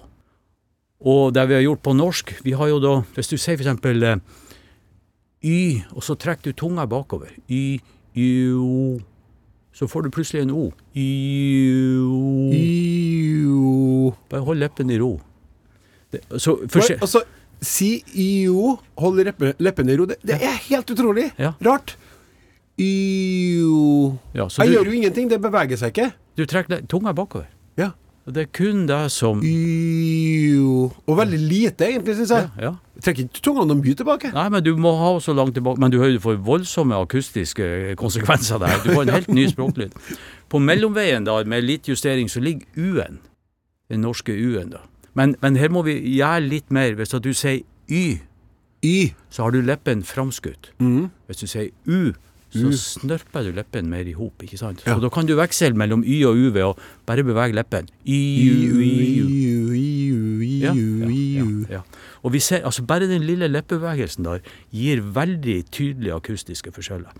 Og det vi har gjort på norsk, vi har jo da Hvis du sier for eksempel eh, y, og så trekker du tunga bakover. Y, y, o. Så får du plutselig en o. O. Iu. Bare hold leppen i ro. Det, så forskjell- Altså, si iu, hold leppen i ro. Det, det er helt utrolig. Ja. Rart. Iu. Ja, så Jeg du- gjør jo ingenting, det beveger seg ikke. Du trekker tunga bakover. Og Det er kun det som Jo. Og veldig lite, egentlig, syns jeg. ja, ja. Trekker ikke tungene mye tilbake. Nei, men du må ha så langt tilbake Men du hører du får voldsomme akustiske konsekvenser der. Du får en helt ny språklyd. På mellomveien, da, med litt justering, så ligger U-en. Den norske U-en, da. Men, men her må vi gjøre litt mer. Hvis du sier Y, Y. så har du leppen framskutt. Mm. Hvis du sier U, så snørper du leppen mer i hop, ikke sant? Ja. Så da kan du veksle mellom Y og U ved å bare bevege leppen. Ja, ja. Og vi ser, altså Bare den lille leppebevegelsen der gir veldig tydelige akustiske forskjeller.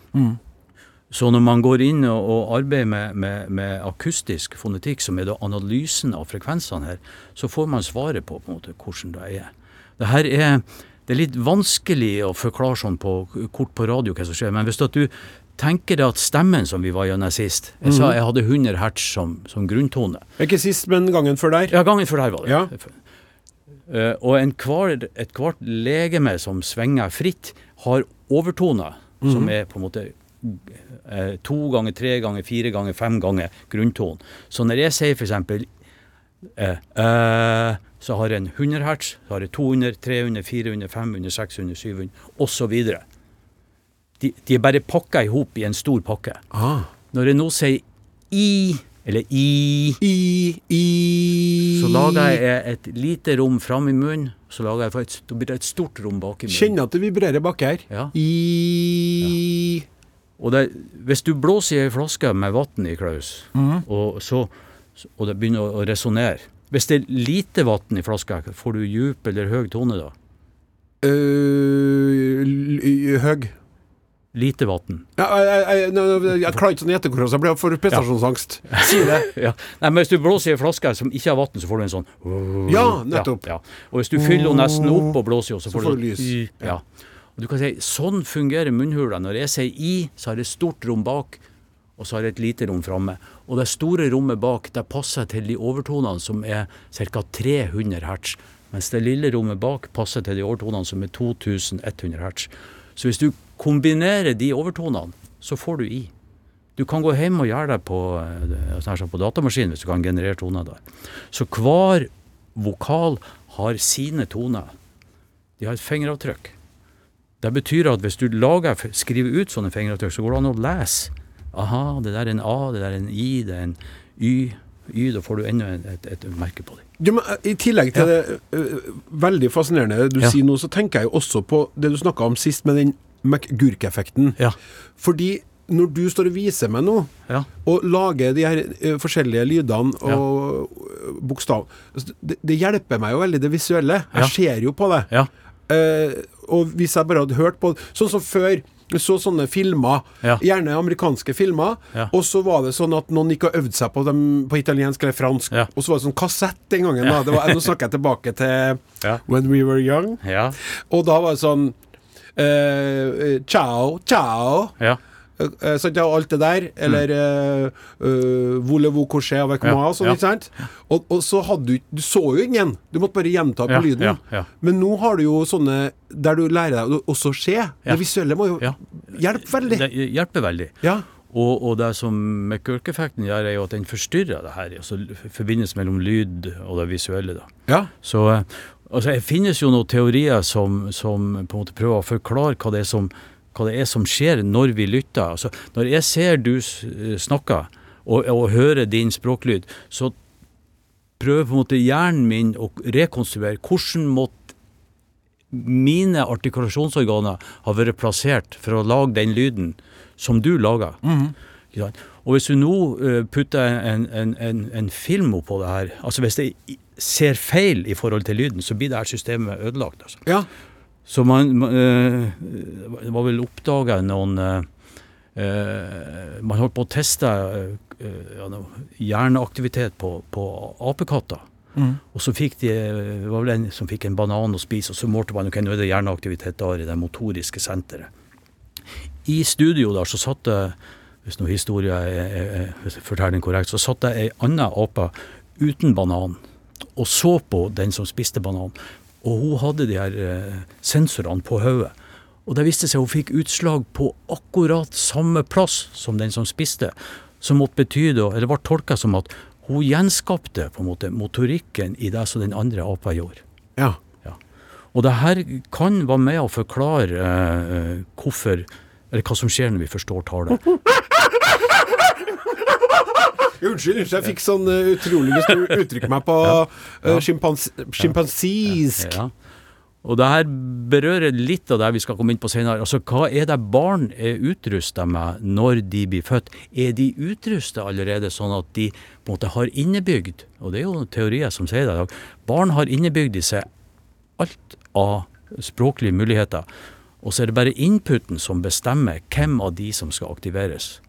Så når man går inn og, og arbeider med, med, med akustisk fonetikk, som er da analysen av frekvensene her, så får man svaret på, på en måte, hvordan det er. Det her er det er litt vanskelig å forklare sånn på kort på radio hva som skjer, men hvis at du tenker deg at stemmen som vi var gjennom sist Jeg sa jeg hadde 100 hertz som, som grunntone. Ikke sist, men gangen før der. Ja, gangen før der var det. Ja. Uh, og hver, et hvert legeme som svinger fritt, har overtoner, som er på en måte uh, to ganger, tre ganger, fire ganger, fem ganger grunntonen. Så når jeg sier f.eks. Eh, eh, så har en 100 hertz, så har en 200, 300, 400, 500, 600, 700 osv. De, de er bare pakka i hop i en stor pakke. Ah. Når jeg nå sier i, eller i I, i så lager jeg et lite rom fram i munnen, så lager jeg et, da blir det et stort rom bak i munnen. Kjenner at det vibrerer bak her. Ja. I Og det, hvis du blåser i ei flaske med vann i, Klaus, og, så, og det begynner å resonnere Hvis det er lite vann i flaska, får du djup eller høy tone da? Uh, Høg. Lite vann. Ja, jeg, klarer ikke sånn gjette så jeg blir for prestasjonsangst. [LAUGHS] Si det. Ja. Nei, men hvis du blåser i ei flaske som ikke har vann, så får du en sånn Ja, nettopp. Ja, ja. Og hvis du fyller den nesten opp og blåser i, så, Så får får du du lys. Ja. Og du kan si, Sånn fungerer munnhula. Når jeg sier i, så har jeg stort rom bak, og så har jeg et lite rom framme. Og det store rommet bak det passer til de overtonene som er ca. 300 hertz. Mens det lille rommet bak passer til de overtonene som er 2100 hertz. Så hvis du kombinerer de overtonene, så får du i. Du kan gå hjem og gjøre det på, eh, sånn på datamaskinen hvis du kan generere toner der. Så hver vokal har sine toner. De har et fingeravtrykk. Det betyr at hvis du lager, skriver ut sånne fingeravtrykk, så går det an å lese. Aha, det der er en A, det der er en I, det er en Y. Y, da får du enda et, et, et merke på det. Ja, men, eh, I tillegg til det øh, veldig fascinerende du Ja. sier nå, så tenker jeg jo også på det du snakka om sist, med den McGurk-effekten. Ja. Fordi når du står og viser meg nå, Ja. og lager de her uh, forskjellige lydene og ja. bokstav altså, det, det hjelper meg jo veldig, det visuelle. Jeg Ja. ser jo på det. Ja. Eh, og hvis jeg bare hadde hørt på Sånn som før. Så sånne filmer, Ja. gjerne amerikanske filmer, Ja. og så var det sånn at noen gikk og øvde seg på dem på italiensk eller fransk, og så var det sånn kassett den gangen. Da. Det var, nå snakker jeg tilbake til. When We Were Young, Ja. og da var det sånn eh, Ciao, ciao. Eh, sant, ja, alt det der. Eller uh, uh, Voulez-vous coucher avec moi? Sånn, ikke sant? Og, og så hadde du Du så jo ingen. Du måtte bare gjenta på lyden. Men nå har du jo sånne der du lærer deg å også se. Det visuelle må jo Ja. hjelpe veldig. Det hjelper veldig. Ja. Og, og det som McGurk-effekten gjør, er jo at den forstyrrer det her. Altså forbindelsen mellom lyd og det visuelle. da. ja. Så altså, det finnes jo noen teorier som, som på en måte prøver å forklare hva det er som, hva det er som skjer når vi lytter. Altså, når jeg ser du eh, snakker, og, og hører din språklyd, så prøver på en måte hjernen min å rekonstruere hvordan måtte mine artikulasjonsorganer ha vært plassert for å lage den lyden som du lager. Mm -hmm. Og hvis du nå eh, putter en, en, en, en film oppå det her, altså hvis det ser feil i forhold til lyden, så blir det her systemet ødelagt. Altså. ja. Så man, eh, Det var vel oppdaga noen eh, eh, Man holdt på å teste hjerneaktivitet på, på apekatter. Og så fikk de, det var vel en som fikk en banan å spise, og så målte man ok, nå er det hjerneaktivitet der i det motoriske senteret. I studio der så satt det, hvis nå historien er, er, er forteller den korrekt, så satt det ei anna ape uten banan og så på den som spiste banan. Og hun hadde de her eh, sensorene på hodet. Og det viste seg hun fikk utslag på akkurat samme plass som den som spiste. Som måtte betyde, eller ble tolka som at hun gjenskapte på en måte motorikken i det som den andre apa gjorde. ja. ja. Og det her kan være med å forklare eh, eh, hvorfor Eller hva som skjer når vi forstår tallet. [LAUGHS] Unnskyld, unnskyld, jeg fikk sånn uh, utrolig lyst til å uttrykke meg på [LAUGHS] uh, sjimpans sjimpansisk. Ja. Og det her berører litt av det vi skal komme inn på senere. Altså, Hva er det barn er utrusta med når de blir født? Er de utrusta allerede sånn at de på en måte har innebygd, og det er jo teorier som sier det i dag, barn har innebygd i seg alt av språklige muligheter. Og så er det bare inputen som bestemmer hvem av de som skal aktiveres.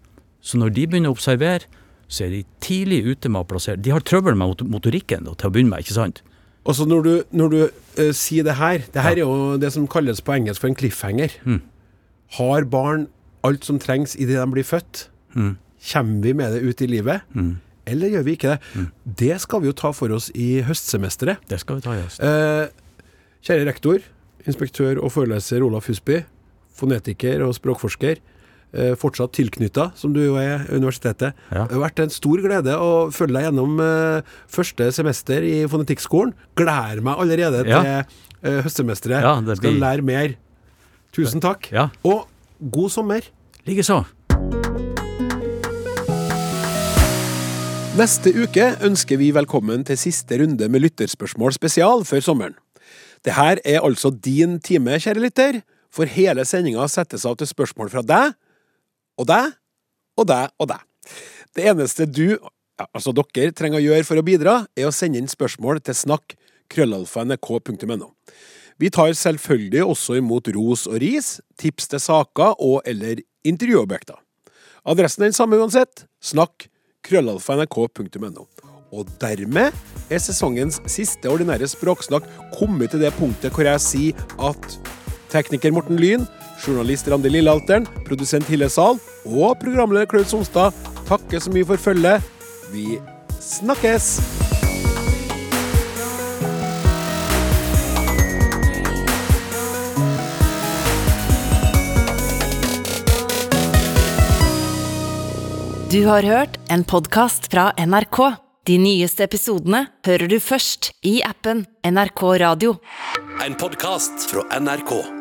Så når de begynner å observere, så er de tidlig ute med å plassere De har trøbbel med motorikken til å begynne med, ikke sant? Og så når du, når du uh, sier det her Det her er jo det som kalles på engelsk for en cliffhanger. Mm. Har barn alt som trengs idet de blir født? Mm. Kommer vi med det ut i livet? Mm. Eller gjør vi ikke det? Det skal vi jo ta for oss i høstsemesteret. Det skal vi ta i høst. Eh, kjære rektor, inspektør og foreleser Olaf Husby, fonetiker og språkforsker, fortsatt tilknytta, som du jo er, universitetet. Ja. Det har vært en stor glede å følge deg gjennom eh, første semester i fonetikkskolen. Gleder meg allerede Ja. til eh, høstsemesteret. Ja, blir... Skal lære mer. Tusen takk. Ja. Og god sommer. Likeså. Neste uke ønsker vi velkommen til siste runde med lytterspørsmål spesial før sommeren. Det her er altså din time, kjære lytter, for hele sendinga settes av til spørsmål fra deg, og deg, og deg, og deg. Det eneste du, altså dere, trenger å gjøre for å bidra, er å sende inn spørsmål til snakk krøllalfa.nrk.no. Vi tar selvfølgelig også imot ros og ris, tips til saker og eller intervjuobjekter. Adressen er den samme uansett. Snakk krøllalfa.nrk.no. Og dermed er sesongens siste ordinære språksnakk kommet til det punktet hvor jeg sier at tekniker Morten Lyn, journalist Randi Lillealteren, produsent Hille Sahl og programleder Klaus Sonstad takker så mye for følget. Vi snakkes! Du har hørt en podkast fra NRK. De nyeste episodene hører du først i appen NRK Radio. En podkast fra NRK.